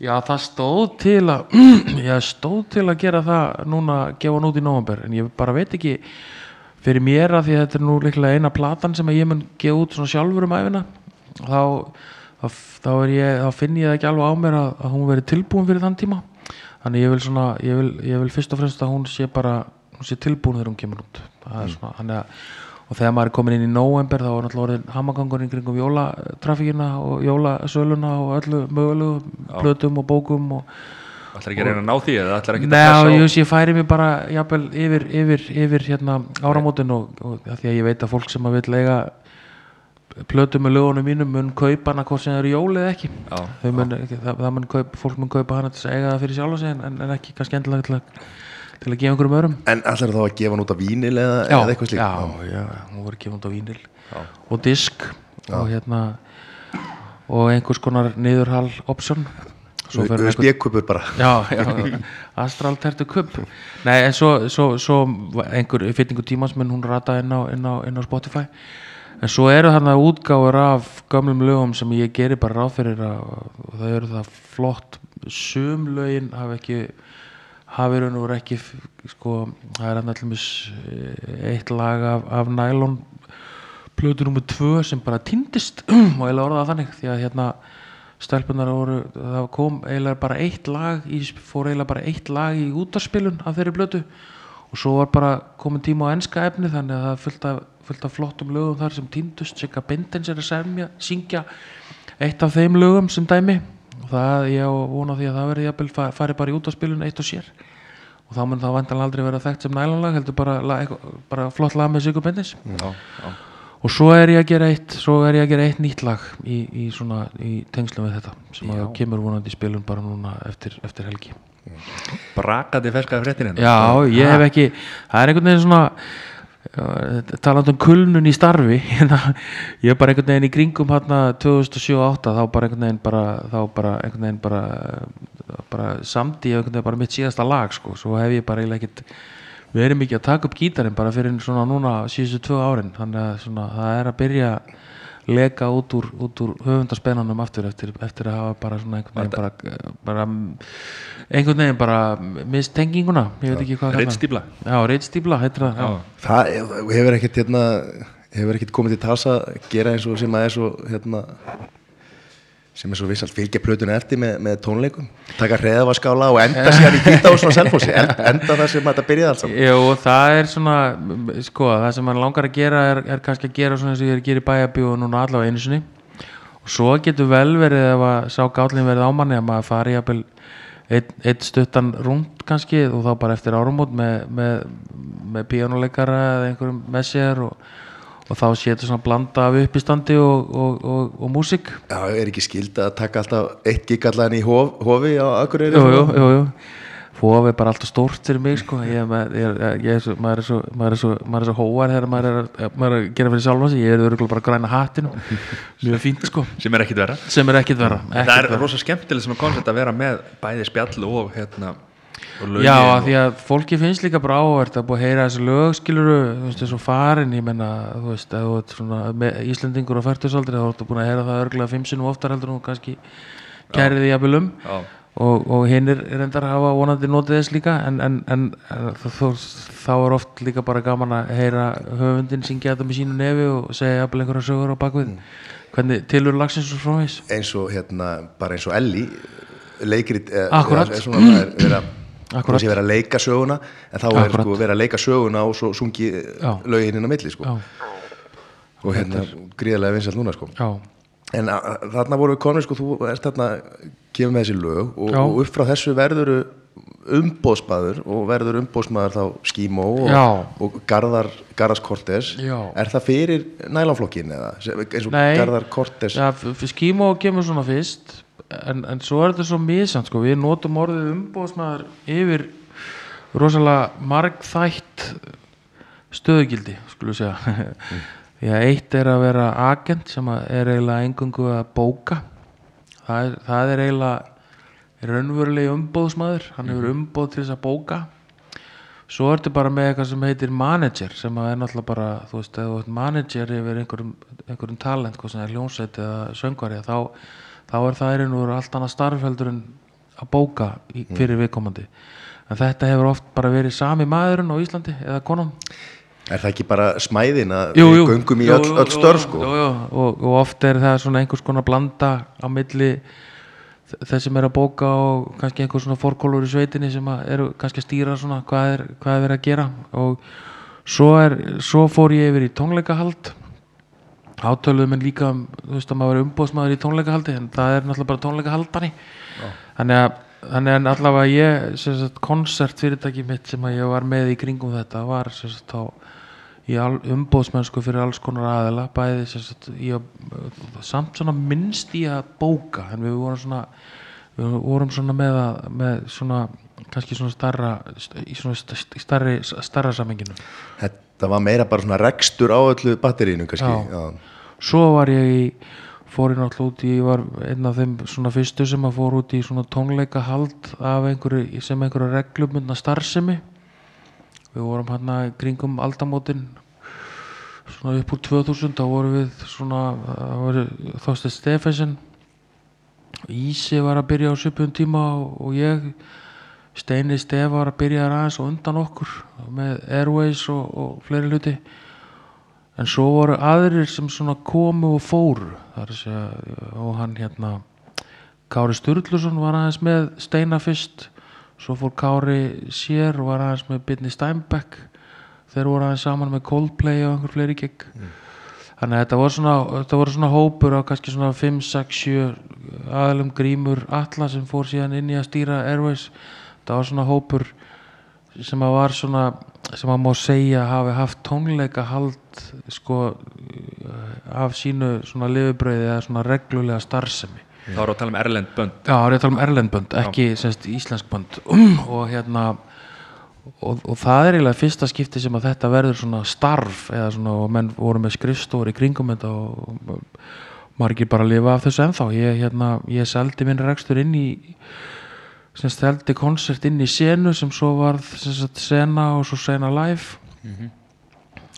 Já, það stóð til að ég stóð til að gera það núna, gefa hann út í nóvember en ég bara veit ekki fyrir mér að því að þetta er nú líklega eina platan sem að ég mun gefa út svona sjálfur um æfina þá, þá, þá, ég, þá finn ég það ekki alveg á mér að, að hún veri tilbúin fyrir þann tíma. Þannig ég vil svona, ég vil, ég vil fyrst og fremst að hún sé bara, hún sé tilbúin þegar hún kemur út. Það er svona, hann er og þegar maður er komin inn í nóvember þá er náttúrulega orðin hamagangurinn kringum jólatrafíkina og jólasöluna og öllu mögulegu plötum og bókum og ætlar ekki að reyna að ná því eða ætlar ekki að Nei, pressa á- ég, ég færi mig bara jafnvel, yfir, yfir, yfir hérna, áramótin og, og af því að ég veit að fólk sem að vil lega plötu með lögunum mínum mun kaupa hana hvort sem það eru jól eða ekki. Já. Mun, það, það mun kaup, fólk mun kaupa hana til að eiga það fyrir sjálf en, en ekki kannski endilega til að, að gefa einhverjum örum En allir þá að gefa hann út af vínil eða, já, eða eitthvað slíkt? já, já, hún voru gefund á vínil og disk og hérna og einhvers konar niðurhal option. USB-kupur bara. Já, já, Astral Tertu Kupp Nei, en svo, svo, svo einhver fyrningu tímans mun hún rata inn á, inn á, inn á Spotify. En svo eru þarna útgáfur af gömlum lögum sem ég geri bara ráð fyrir að það eru það flott. Sum lögin hafa ekki hafi raun og veru ekki sko, það er hann allir eitt lag af, af nælon plötu nummer tvö sem bara týndist. Og eiginlega orðað þannig því að hérna stelpunar voru, það kom eiginlega bara eitt lag í, fór eiginlega bara eitt lag í útarspilun af þeirri blötu og svo var bara komin tíma á enska efni þannig að það fullt af flottum lögum þar sem týndust, Sigga Bindens er að semja, syngja eitt af þeim lögum sem dæmi það, ég á vona því að það verði jafnvel fa- fari bara í útarspilun eitt og sér. Og þá mun það vantanlega aldrei vera þekkt sem nælunlag heldur bara, lag, bara flott lag með Já, já. og svo er ég að gera eitt svo er ég að gera eitt nýtt lag í, í svona í tengslum við þetta sem að kemur vonandi í spilun bara núna eftir, eftir helgi. Brakandi ferskaði fréttin hérna. Já, ég hef ekki það er einhvern veginn svona talandi um kulnun í starfi hérna, ég er bara einhvern veginn í kringum hérna 2007-2008 þá bara einhvern veginn bara þá bara einhvern veginn bara, bara ég einhvern veginn bara mitt síðasta lag sko, svo hef ég bara eiginlega ekkert við erum ekki að taka upp gítarinn bara fyrir svona núna síðustu tvö árin. Þannig að svona, það er að byrja leka út úr, út úr höfundarspennanum aftur eftir, eftir að hafa bara svona einhvern veginn bara, bara einhvern veginn bara mistenginguna ég veit ekki hvað já, reitstífla, heitir það já. Það hefur ekkert hérna hefur ekkert komið til tals að gera eins og sem að er svo hérna sem er svo vissalt fylgja plötuna eftir með, með tónleikum. Taka hreðavaskála og enda síðan í kýta og svona selfossi. Enda það sem þetta byrjaði alls Jú, það er svona sko, það sem mann langar að gera er, er kannski að gera svona eins og ég er að gera í bæjabíu núna allavega einu sinni. Og svo getur vel verið ef að sá gállin verið á manni að maður fari jafnvel eitt, eitt stuttan rúnd kannski og þá bara eftir árumót með, með, með píjónuleikara eða einhverjum með sér og, og þá sétur svona blanda af uppistandi og, og, og, og músík. Já, er ekki skild að taka alltaf eitt gig allan í hof, hofi á Akureyri? Jú, jú, jú, jú. Hóf er bara alltaf stórt fyrir mig sko. ég, er með- ég, er- ég er svo, maður er svo maður er svo, maður er svo hóar þegar maður er, að- maður er að gera fyrir sjálfa sig, ég er örgulega bara að græna hattinu mjög fínt sko. Sem er ekkit vera sem er ekkit vera það ekkit er vera. rosa skemmtileg svona koncept að vera með bæði spjall og hérna Já, af því að fólki finnst líka bara áhvert að búið að heyra þessu lög skiluru, þú veist, þessu farin ég menna, þú veist, ef þú ert svona með Íslendingur á færtusaldri, þá ertu búin að heyra það örgulega fimm sinnum oftar heldur og kannski kærið í um. Já. og, og hinn er reyndar að hafa vonandi notið þess líka en, en, en þó, þá er oft líka bara gaman að heyra höfundin syngja þetta með sínu nefi og segja jafnvel einhverja sögur á bakvið hvernig tilur lagsins og fróðis eins og hérna, bara eins og Elli leikrit eh, Akkúrat. er svona er, að Akkúrat. sé verið að leika söguna en þá er sko verið að leika söguna og svo sungi Já. lögin inn á milli sko. Já, og hérna gríðarlega vinsalt núna sko. já, en þarna voru við konur sko, þú ert þarna kemur með þessi lög og, og upp frá þessu verður umbóðsmaður og verður umbóðsmaður þá Skímó og, og Garðar, Garðars Kortes er það fyrir nælánflokkin eða eins og Nei. Garðar Kortes f- skímó kemur svona fyrst en, en svo er þetta svo misjant sko. við notum orðið umbóðsmaður yfir rosalega margþætt stöðugildi skulum segja. Því að eitt er að vera agent sem er eiginlega engungu að bóka. Það er, það er eiginlega raunverulegi umbóðsmaður hann hefur umbóð til þess að bóka. Svo ertu bara með eitthvað sem heitir manager sem er náttúrulega bara þú veist, manager yfir einhverjum, einhverjum talent, hvað sem er hljónsveit eða söngvari þá, þá er það er einhver allt annað starfheldur en að bóka í, fyrir viðkomandi. En þetta hefur oft bara verið sami maðurinn á Íslandi eða konan. Er það ekki bara smæðin að jú, við jú, göngum í jú, öll, öll störf sko? jú, jú, og, og oft er það svona einhvers konar blanda á milli þ- þess sem er að bóka og kannski einhver svona fórkólur í sveitinni sem eru kannski að stýra svona hvað er, hvað er verið að gera. Og svo, er, svo fór ég yfir í tónleikahald átöluðum en líka þú veist að maður er umbóðsmaður í tónleikahaldi en það er náttúrulega bara tónleikahaldari þannig að þannig að allavega ég sagt, koncertfyrirtæki mitt sem ég var með í kringum þetta var sagt, á, í umbóðsmennsku fyrir alls konar aðila bæði sagt, að, samt svona minnst í að bóka en við vorum svona við vorum svona með, að, með svona kannski svona starra í svona st- starri, starra samenginu Þetta var meira bara svona rekstur á öllu batterínu kannski Já. Já. Svo var ég í fór ég náttúrulega út í, ég var einn af þeim svona fyrstu sem að fór út í svona tónleika hald af einhverju, sem einhverju reglumundna starfsemi. Við vorum hérna í kringum aldamótin svona upp úr 2000 þá vorum við svona það voru Þorsteinn Stefensen Ísi var að byrja á svipum tíma og ég Steini Stef var að byrja aðeins og undan okkur með Airways og, og fleiri hluti en svo voru aðrir sem svona komu og fóru. Segja og hann hérna Kári Sturluson var aðeins með Steina fyrst. Svo fór Kári sér og var aðeins með Bitni Steinbeck þeir voru aðeins saman með Coldplay og einhver fleiri gig. Þannig að þetta voru svona, þetta voru svona hópur á kannski svona 5, 6, 7 aðalum grímur alla sem fór síðan inn í að stýra Airways. Þetta var svona hópur sem að var svona sem að má segja hafi haft tónleika hald sko af sínu svona lifibröði eða svona reglulega starfsemi. Þá erum við að tala um Erlend bönd. Já, það er að tala um erlendbönd, ekki semst íslensk bönd. Og hérna og, og það er eiginlega fyrsta skipti sem að þetta verður svona starf eða svona og menn voru með skrifstóri í kringum þetta og, og margir bara lifa af þessu ennþá. Ég, hérna, ég seldi minn rekstur inn í sem seldi koncert inn í senu sem svo var sena og svo sena live.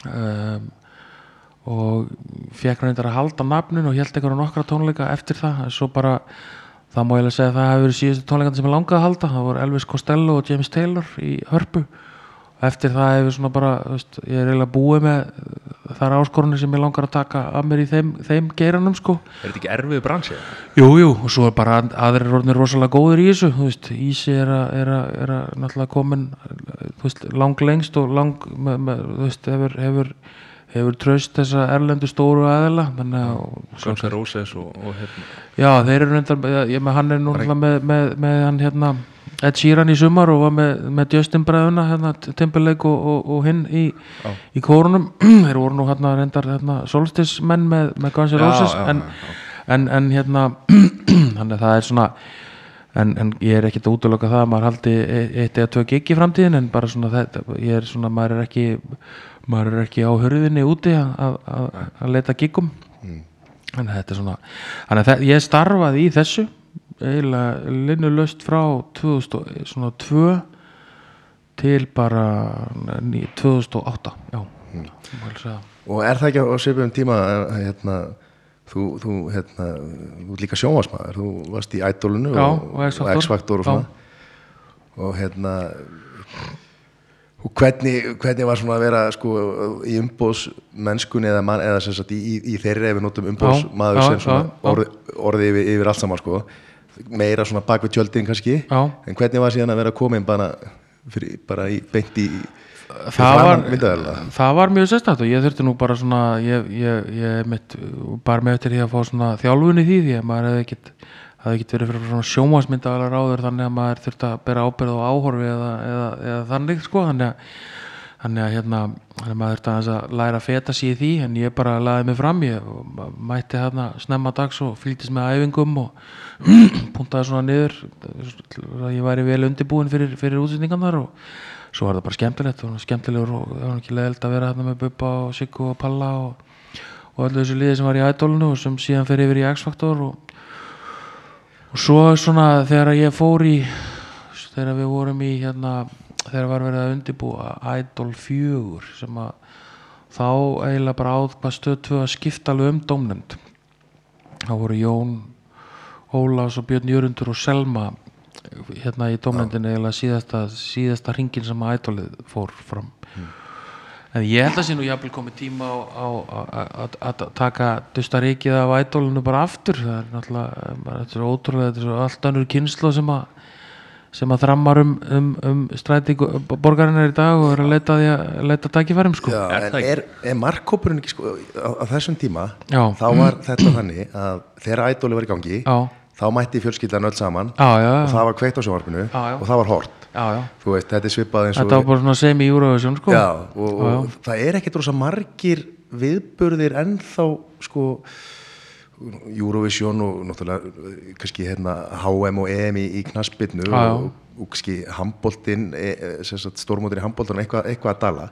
Um, og fekk reyndar að halda nafnin og held einhverja nokkra tónleika eftir það. En svo bara það má ég alveg segja að það hefur verið síðustu tónleikan sem ég langaði að halda. Það voru Elvis Costello og James Taylor í hörpu eftir það hefur svona bara veist, ég er eiginlega búið með þar áskorunni sem ég langar að taka af mér í þeim, þeim geiranum sko. Er þetta ekki erfið bransi? Jú, jú, og svo er bara að- aðrir orðnir rosalega góður í þessu, veist, Ísi er að, er að, er að náttúrulega komin, veist, lang lengst og lang, með, með, hefur, hefur, hefur tröst þessa erlendu stóru aðela, þannig að, Guns N' Roses og, og hérna. Já, þeir eru reyndar, ég með hann er nú náttúrulega með, með, með hann hérna, Ed Sheeran í sumar og var með, með Justin bræðuna, hérna, Timberlake og, og, og hinn í, í kórunum, þeir voru nú hérna reyndar, hérna, solstismenn með, með Guns N' Roses, en, en, en hérna þannig að það er svona en, en ég er ekkert að útlöka það að maður haldi e- eitt eða tvö gig í framtíðin en bara svona þetta, ég er svona maður er ekki maður er ekki á hörðinni úti að, leita gigum. En þetta er svona þannig að ég starfaði í þessu eiginlega linnulöst frá 2002 til bara ní- 2008 já, mm. Og er það ekki á svipum tíma að, hérna, þú, þú, hérna, þú líka sjónvarsmaður, þú varst í Idolinu Já, og, og. X-Factor og Já. svona og hérna og hvernig, hvernig var svona að vera sko í umbóðs mennskunni eða, man, eða sagt í, í, í þeirri ef við notum umbóðsmaður sem orði, orði yfir, yfir allt saman sko meira svona bak við tjöldin kannski Já. en hvernig var síðan að vera komin bara, fyrir, bara í, beint í það var, það var mjög sérstætt og ég þurfti nú bara svona ég, ég, ég mitt, bara með eftir því að fá svona þjálfun í því því að maður hefði ekkit það hefði ekkit verið fyrir svona sjómasmyndaðalega ráður þannig að maður þurfti að bera ábyrð á áhorfi eða, eða, eða þannig sko þannig að, þannig að hérna að maður þurfti aðeins að læra að feta sig í því en ég bara laði mig fram ég mætti hérna snemma dags og fylgdist með æfingum og puntaði svona niður að ég væri vel undirbúin fyrir, fyrir útsendingarnar og svo var það bara skemmtilegt og skemmtilegur og það var ekki leðilt að vera hérna með Bubba og Siggu og Palla og, og öllu þessu liði sem var í ædólinu og sem síðan fer yfir í X-Factor og, og svo svona þegar ég fór í þegar við vorum í hérna þegar var verið að undirbúa Idol 4 sem að þá eiginlega bara áð hvað stöð 2 að skipta alveg um dómnefnd. Þá voru Jón Ólafs og Björn Jörundur og Selma hérna í dómnendinni eða síðasta, síðasta ringin sem að ædolið fór fram. En ég held að sé nú jafnvel komið tíma á, að- taka dustaríkið af ædolinu bara aftur. Það er náttúrulega, bara, þetta er ótrúlega þetta er allt önnur kynslu sem að sem að þrammar um, um, um stræti borgarinnar í dag og er að leita, því að, leita tækifærum sko Já, Er en það ekki? er, er markkópurinn ekki sko, á, á þessum tíma Já. þá var þetta þannig að þegar ædóli var í gangi Já. þá mætti fjölskyldan öll saman Já, já, já. og það var kveikt á sjónvarpinu og það var hort já, já. þú veist, þetta er svipað eins og þetta var bara svona semi-Eurovision sko já, og, og það er ekkert rosa margir viðburðir ennþá sko Eurovision og náttúrulega kannski hérna HM og EM í, í já. og, og kannski handboltinn e, e, stórmótir í handboltinn eitthvað, eitthvað að dala.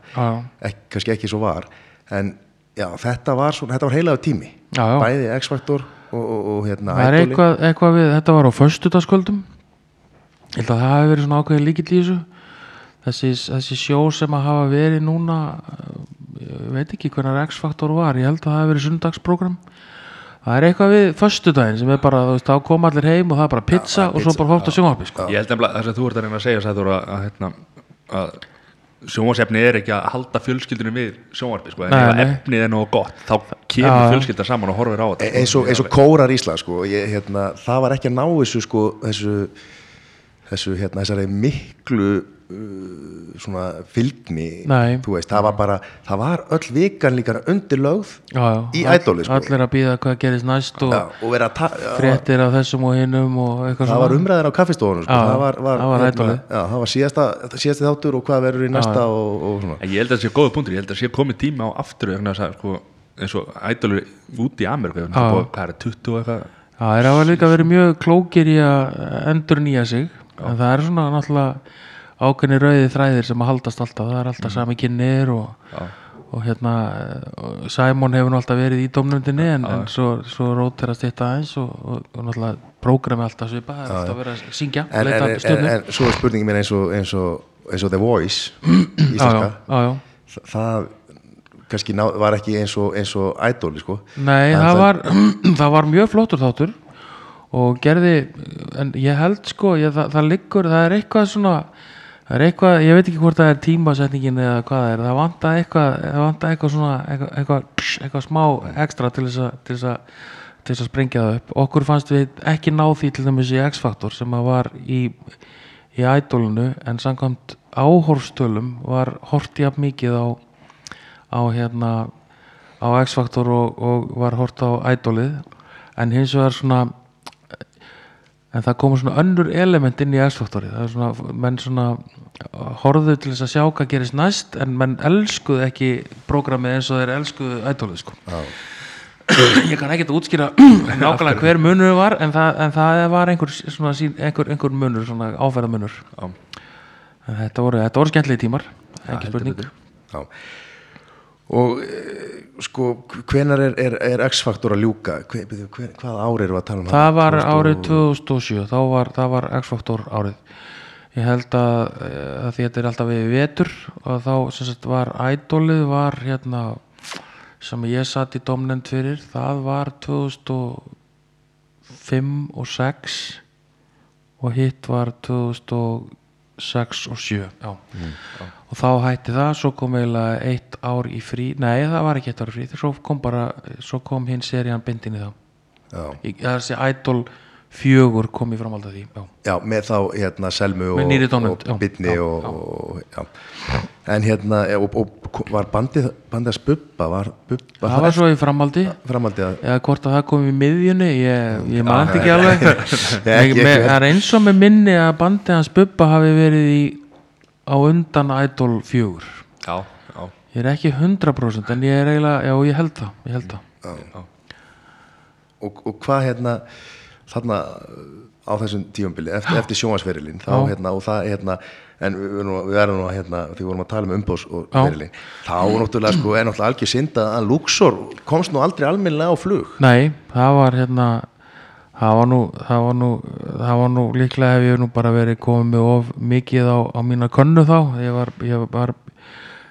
Ek, kannski ekki svo var en já, þetta var, svona, þetta var heilaðu tími Já, já. bæði X-Factor og, og, og hérna er Idoli. eitthvað, eitthvað við, þetta var á föstudagskvöldum ég held að það hafi verið svona ákveðið líkill í þessu þessi, þessi sjó sem að hafa verið núna eh, ég veit ekki hvernig X-faktor var ég held að það hafi verið sundagsprogram það er eitthvað við föstudaginn sem er bara, þú veist, þá koma allir heim og það er bara pizza og svo bara hótt á sjónvarpi sko. Ég held nefnilega þess að þú ert að reyna að segja Sæður að, að, hérna, að sjónvarsefni er ekki að halda fjölskyldunum við sjónvarpi sko, en Nei, ef nei. efnið er nógu gott þá kemur já. fjölskylda saman og horfir á þetta E- eins og, eins og kórar Ísland sko, ég, hérna, það var ekki að ná þessu sko, þessu, þessu hérna, þessari miklu svona fylgni Nei. þú veist, það var bara það var öll vikan líka undir lögð já, já, í ædoli sko. allir að býða hvað gerist næst og Já, og vera að fréttir af þessum og hinnum og eitthvað það var umræðin á kaffistofunum sko. Það var, var, það var ædolið. já, það var síðasta, síðasti þáttur og hvað verður í næsta og, og svona. Ég held að það sé góða punktur, ég held að það sé komið tíma á aftur vegna þess að sko, eins og ædolur út í Ameríku, hvað er það, 20 og eitthvað. Þeir hafa líka verið mjög klókir í að endur nýja sig en það er svona náttúrulega ákveðni rauði þræðir sem að haldast alltaf. Það er alltaf sami kynir og, og hérna Simon hefur nú alltaf verið í domnundinni en, en svo, svo róterast þetta aðeins og, og, og náttúrulega prógrami alltaf svipa það er alltaf verið að syngja en, en, en, svo er spurningin mér eins og, eins og, eins og The Voice íslenska. Þa- það kannski ná, var ekki eins og, eins og ædoli sko. Nei, það það- var, það var mjög flottur þáttur og gerði, en ég held sko, ég, það, það liggur, það er eitthvað svona, það er eitthvað, ég veit ekki hvort það er tímasetningin eða hvað það er, það vantar eitthvað, það vantar eitthvað svona, eitthvað, eitthvað, eitthvað smá ekstra til þess að, til þess að, til þess að sprengja það upp. Okkur fannst við ekki ná því til dæmis í X-Factor sem að var í, í ædolunu en samkvæmt áhorfstölum var hort jafn mikið á, á hérna, á X-Factor og, og var hort á ædolið en hins vegar svona en það koma svona önnur element inn í X-Factorið það er svona, menn svona horfðu til þess að sjá hvað gerist næst en menn elskuðu ekki prógramið eins og þeir elskuðu ædolið sko. Ég kann ekki að útskýra nákvæmlega hver munur var en það, en það var einhver, svona, einhver, einhver munur, svona áferðamunur. Já. en þetta voru, þetta voru skemmtlegi tímar. Ekki spurning. Já. Og e, sko, hvenar er, er, er X-faktor að ljúka? Hver, hver, hvað ár erum við að tala um? það þarna? var 2000 árið 2007 þá var, það var X-Factor árið ég held að, eh, að því þetta er alltaf við vetur og þá sagt var ædolið var hérna sem ég satt í domnend fyrir það var 2005 og 6 og hitt var 2006 og 7 já. og þá hætti það svo kom eiginlega eitt ár í frí nei það var ekki eitt ár í frí svo kom bara, svo kom hinn serían bindinni þá Já. Í- það er þessi Idol fjögur kom í framhald af því já. Já, með þá hérna Selmu Með og, og Bitni og, og. En hérna, og, var bandið, bandið að spubba, var bubba það var svo í framhaldi. Að eða hvort að það kom í miðjunni ég, ég þetta ekki alveg. Það er eins og með minni að bandið hans Bubba hafi verið í á undan Idol fjögur. Já, já, ég er ekki 100% en ég er eiginlega, já ég held það ég held það. Og, og hvað hérna þarna á þessum tíumbili eftir, eftir sjónvarsferilin þá Já. hérna og það hérna en við, erum- nú að hérna því vorum að tala um umbós og ferilin þá náttúrulega sko er náttúrulega algjör synd að Luxor komst nú aldrei almennilega á flug. Nei, það var hérna það var nú, það var nú, það var nú líklega hef ég nú bara verið komið með of mikið á, á mína könnu þá. Ég var, ég var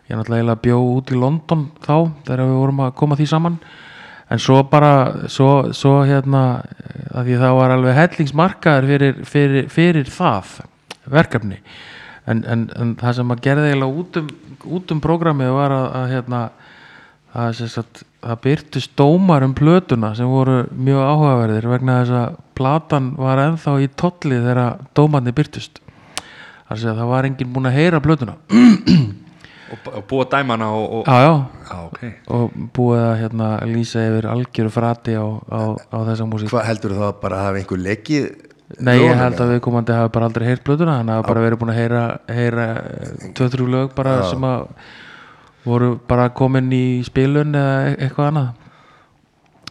ég náttúrulega eiginlega bjó út í London þá þegar við vorum að koma því saman en svo bara svo, svo hérna að því það var alveg hellingsmarkaður fyrir, fyrir, fyrir það verkefni. En, en, en það sem að gerði eiginlega út um, út um prógramið var að, að hérna að sagt, það byrtist dómar um plötuna sem voru mjög áhugaverðir vegna þess að platan var ennþá í tolli þegar dómarnir byrtist það var enginn búinn að heyra plötuna og, og búa dæmana og, og... já, já, Já, ok. Og búið að hérna, lýsa yfir algjöru frati á, á, á þessa músík. Hvað heldur það bara að hafa einhver leikið Nei, ég held að viðkomandi hafi bara aldrei heyrt blöðuna hann hafi bara verið búin að heyra, heyra tvö-þrjú lög bara Já. sem að voru bara komin í spilun eða e- eitthvað annað.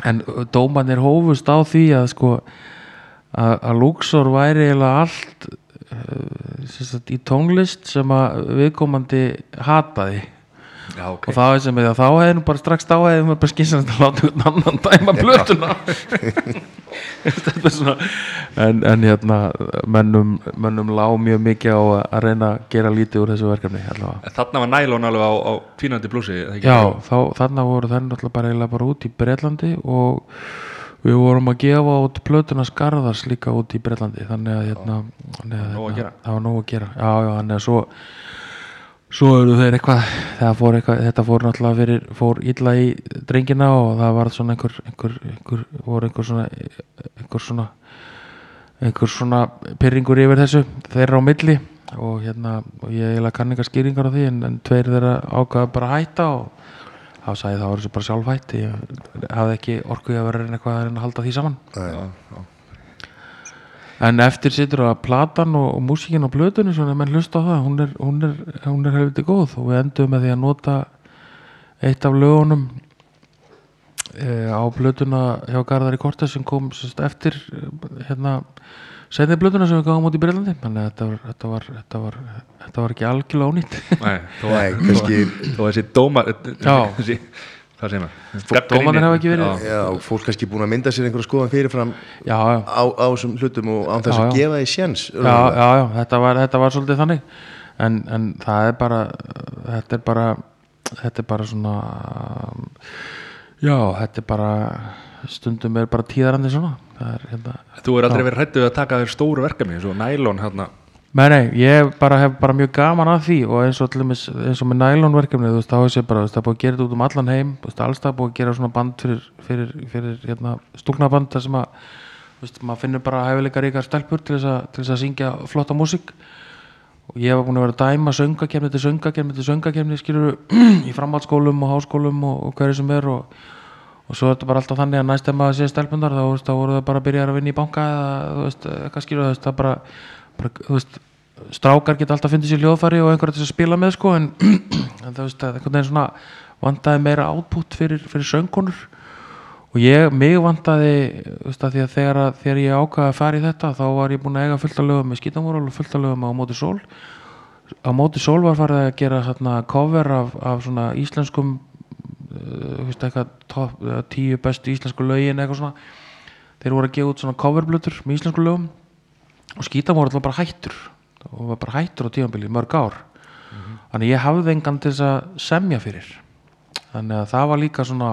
En dómanir hófust á því að sko að, að Luxor væri eiginlega allt uh, sagt, í tónlist sem að viðkomandi hataði Já, ok og það er sem að þá hefði nú bara strax þá hefði maður bara skynsanast að láta einhvern annan dæma blötuna en, en hérna mönnum, mönnum lá mjög mikið á að- reyna að gera lítið úr þessu verkefni allavega. Þarna var nælón alveg á, á tvínandi blúsi? Já, þá, þarna voru þenn alltaf bara bara út í Bretlandi og við vorum að gefa út plötuna skarðars líka út í Bretlandi þannig að, hérna, þannig að hérna, það var nóg að gera. Já, já, þannig að svo svo eru þeir eitthvað, fór eitthvað þetta fór náttúrulega fyrir, fór illa í drengina og það var svona einhver, einhver, einhver voru einhver svona einhver svona einhver svona pyrringur yfir þessu þeirra á milli. Og hérna og ég eiginlega kann eitthvað skýringar á því en, en tveir þeirra ákvaða bara að hætta og þá sagði það var þessu bara sjálf hætt ég hafði ekki orkuði að vera að reyna eitthvað að reyna að halda því saman Nei. Já, já. en eftir situr að platan og, og músíkin á blötunni svona menn hlusta á það hún er, hún er, hún er helviti góð og við endum með því að nota eitt af lögunum e, á blötuna hjá Garðari Kortes sem kom sérst, eftir eh, hérna setni blötuna sem við gáum út í Breilandi þannig að þetta var, þetta var, þetta var, þetta var ekki algjörlega ónýtt. Nei, þó að að þessi dómar þessi, Hvað segir maður? Dómarnir hafa ekki verið- Já, fólk kannski búin að mynda sér einhverja skoðan fyrirfram já, já. á, á þessum hlutum og án þess að gefa því sjens já, já, já, þetta var, þetta var svolítið þannig. En, en það er bara þetta er bara þetta er bara svona já, þetta er bara stundum er bara tíðarandi svona. það er hérna Þú er aldrei verið hrættuð að taka þér stóru verkefni eins og nælón hérna? Nei, nei, ég bara hef bara mjög gaman að því og eins og, allumis, eins og með nælonverkefni þú veist, þá hefur ég bara, þú veist, það er búið að gera þetta út um allan heim þú veist, alls það er búið að gera svona band fyrir, fyrir, fyrir hérna, stúknaband þar sem að, þú veist, maður finnur bara hæfileika ríkar stelpur til þess, að, til þess að syngja flotta músík. Og ég var búin að vera að dæma söngakefni til söngakefni til söngakefni skilur í framhaldsskólum og háskólum og, og hverju sem er og, og svo er þetta bara alltaf þannig að næst ef maður sé stelpundar þá, veist, þá voru það bara að byrja að vinna í banka eða þú veist, eitthvað skilur þú veist, það bara, bara þú veist, strákar geta alltaf fundið sér hljóðfæri og einhverja til að spila með sko en, en þú veist, einhvern veginn svona vantaði meira átput fyrir, fyrir söngkonur. Og ég, mig vantaði þú veist, að því að þegar, að, þegar ég ákvaði að fara í þetta þá var ég búin að eiga fullt af lögum með skítamóral og fullt af lögum á móti sól. Á móti sól var farið að gera hérna, cover af, af svona íslenskum eitthvað top, tíu bestu íslensku lögin eitthvað svona. Þeir voru að gefa út svona coverblutur með íslensku lögum og skítamóral var bara hættur og var bara hættur á tíðanbili í mörg ár. Þannig ég hafði engan til þess að semja fyrir. Þannig að það var líka svona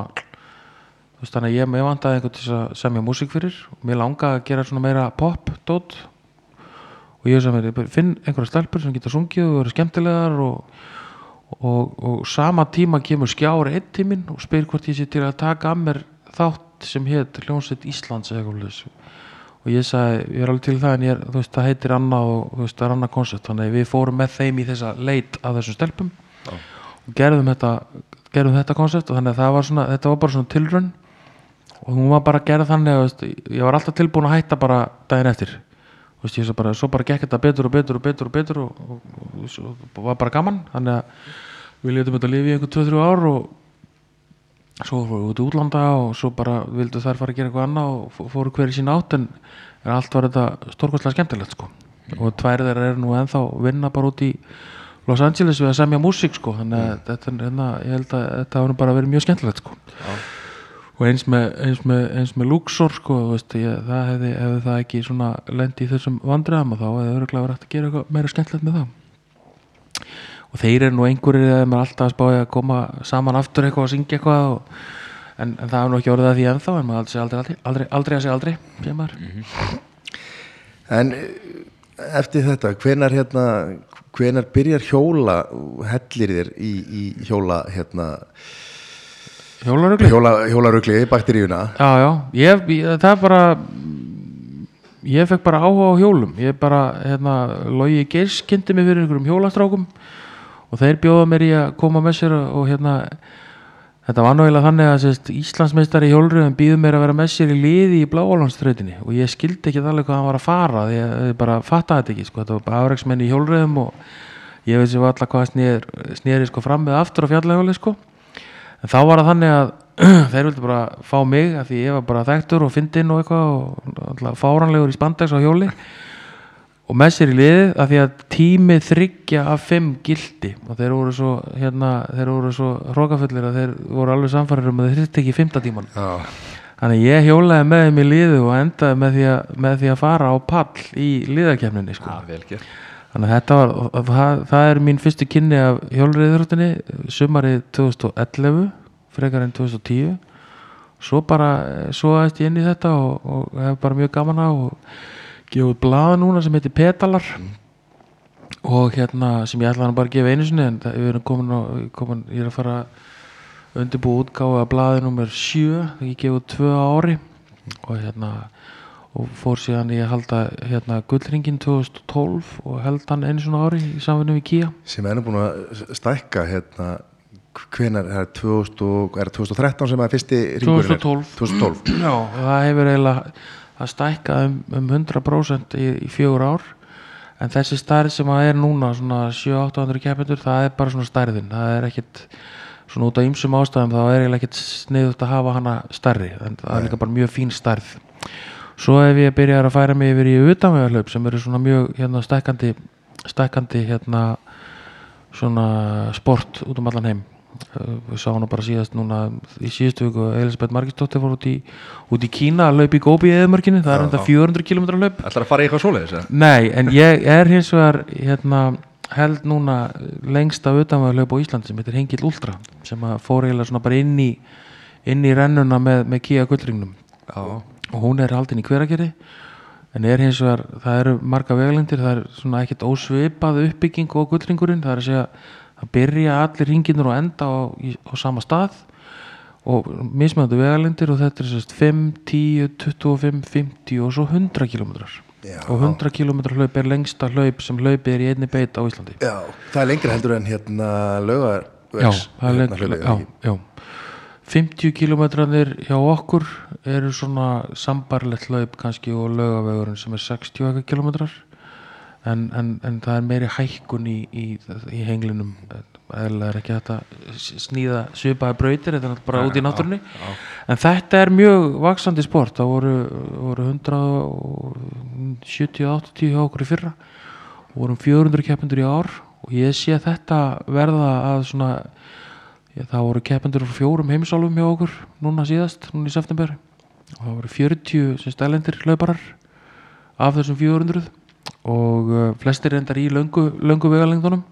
veist þannig að ég, ég vantaði einhvern til þess að semja músík fyrir. Og mér langaði að gera svona meira pop dót. Og ég sem er, finn einhverja stelpur sem geta sungið og eru skemmtilegar og, og, og sama tíma kemur skjári einn tíminn og spyr hvort ég sé til að taka að mér þátt sem hétt Hljónsveit Íslands og ég sagði, ég er alveg til það en ég veist, það heitir annað og veist, það er annað koncept. Þannig við fórum með þeim í þessa leit af þessum stelpum og gerðum þetta gerðum þetta koncept. Og þannig var svona þetta var bara svona tilraun. Og hún var bara að gera þannig að ég var alltaf tilbúin að hætta bara daginn eftir veist, ég svo bara, svo bara gekk þetta betur og betur og betur og betur og, og, og, var bara gaman. Þannig að við letum þetta lifi í einhver 2-3 ár og svo fórum við út í útlanda og svo bara vildu þær fara að gera eitthvað annað og fó- fóru hverju sín átt en allt var þetta stórkostlega skemmtilegt sko. Og tvær þeirra eru nú ennþá að vinna bara út í Los Angeles við að semja músík sko. Þannig að þetta er hérna, ég held að þetta nú bara verið mjög skemmtilegt sko og eins með, með, með Luxor sko, veist, ég, það hefði, hefði það ekki lendi í þessum vandræðum og þá hefði öruglega verið hægt að gera eitthvað meira skemmtilegt með það og þeir eru nú einhverjir eða maður alltaf spája að koma saman aftur eitthvað og syngja eitthvað og, en, en það er nú ekki orðið að því ennþá en maður aldrei, aldrei, aldrei, aldrei að segja aldrei segir maður. En eh, eftir þetta, hvenar hérna, hvenar byrjar hjóla, hellir þér í, í hjóla, hérna, Hjólarugli? hjóla, hjólarugli, bakteríuna? Já, já, ég, ég, það er bara ég fekk bara áhuga á hjólum ég bara, hérna, logi geirs kynnti mig fyrir einhverjum hjólastrákum og þeir bjóða mér í að koma með sér og, hérna þetta var nú eiginlega þannig að sérst, Íslandsmeistari í hjólriðum býður mér að vera með sér í liði í bláálandströytinni og ég skildi ekki alveg hvað hann var að fara því að ég bara fattaði þetta ekki sko. þetta var bara afreiksmenn í hjólriðum og ég veist sem alltaf hvað snéri sko, fram með aftur á fjallahjóli sko. En þá var það þannig að þeir vildi bara fá mig af því ég var bara þekktur og fyndinn og eitthvað og alltaf fáranlegur í spandex á hjóli. Og með sér í liðið af því að tími þryggja af fimm gildi og þeir voru svo hérna, þeir voru svo hrókafullir að þeir voru alveg samfærir um að þeir þurfti ekki fimmta tíman Já, þannig ég hjólaði með þeim í liðu og endaði með því að, með því að fara á pall í liðakefninni sko. vel gert þannig að þetta var og það, það er mín fyrstu kynni af hjólriðurhjóttinni sumarið 2011 frekar en 2010 svo bara, svo aðeins ég inn í þetta og, og hef bara mjög gaman á og gefa út blað núna sem heitir Petalar og hérna sem ég ætlaði bara að gefa einu sinni en það, við erum komin á komin, ég er að fara að undirbúa útgáfa að blaði nummer 7 þegar ég gefa út tvö á ári. Og hérna og fór síðan í að halda hérna gullringin 2012 og held hann einu svona ári í samfunni við Kia sem er búin að stækka, hérna, hvenar, er, 2000, og- er 2013 sem er fyrsti ringurinn er? 2012. 2012. Já, það hefur eiginlega stækkað um, um 100% í, í fjögur ár en þessi stærð sem að er núna svona 700-800 keppendur, það er bara svona stærðin það er ekkit svona út af ýmsum ástæðum þá er eiginlega ekkit sniðut að hafa hana stærri, en það er líka bara mjög fín stærð svo ef ég byrjar að færa mig yfir í utanvegarhlaup sem eru svona mjög hérna stækkandi stækkandi hérna svona sport út um allan heim. Uh, við sáum nú bara síðast núna í síðustu viku Elisabeth Margisdóttir fór út í, út í Kína að laupa í Góbi í eðmörkinni, það er enda 400 km laup ætlar að fara í eitthvað svoleiðis eða? Nei, en ég er hins vegar hérna, held núna lengst af utanvæðarlaup á Íslandi sem heitir Hengill Ultra sem fór eiginlega svona bara inn í inn í rennuna með, með Kia gullringnum. Já, og hún er haldin í hveragerði en er hins vegar, það eru marga veglendir, það er svona ekkert ósvipað uppbygging og gullringurinn, það er að segja að byrja allir ringinur og enda á, á sama stað og mismöndu vegalendir og þetta er sérst 5, 10, 25, 50 og svo 100 kilometrar Já. og 100 kilometrar hlaup er lengsta hlaup sem hlaupið er í einni beit á Íslandi Já, það er lengra heldur en hérna laugar já, það er lengra já, já. 50 kilometrarnir hjá okkur eru svona sambarlegt hlaup kannski og laugavegurinn sem er 60 eitthvað kilometrar en, en, en það er meiri hækkun í, í, í henglinum. Eða er ekki þetta snýða svipaði brautir, þetta er bara út í náttúrunni. en þetta er mjög vaksandi sport, það voru, voru 170-80 hjá okkur í fyrra. Og vorum 400 keppendur í ár og ég sé þetta verða að svona það voru keppendur frá fjórum heimsálfum hjá okkur núna síðast, núna í september. Og það voru 40 sem stælendir hlauparar af þessum 400 og uh, flestir endar í löngu, löngu vegalengdunum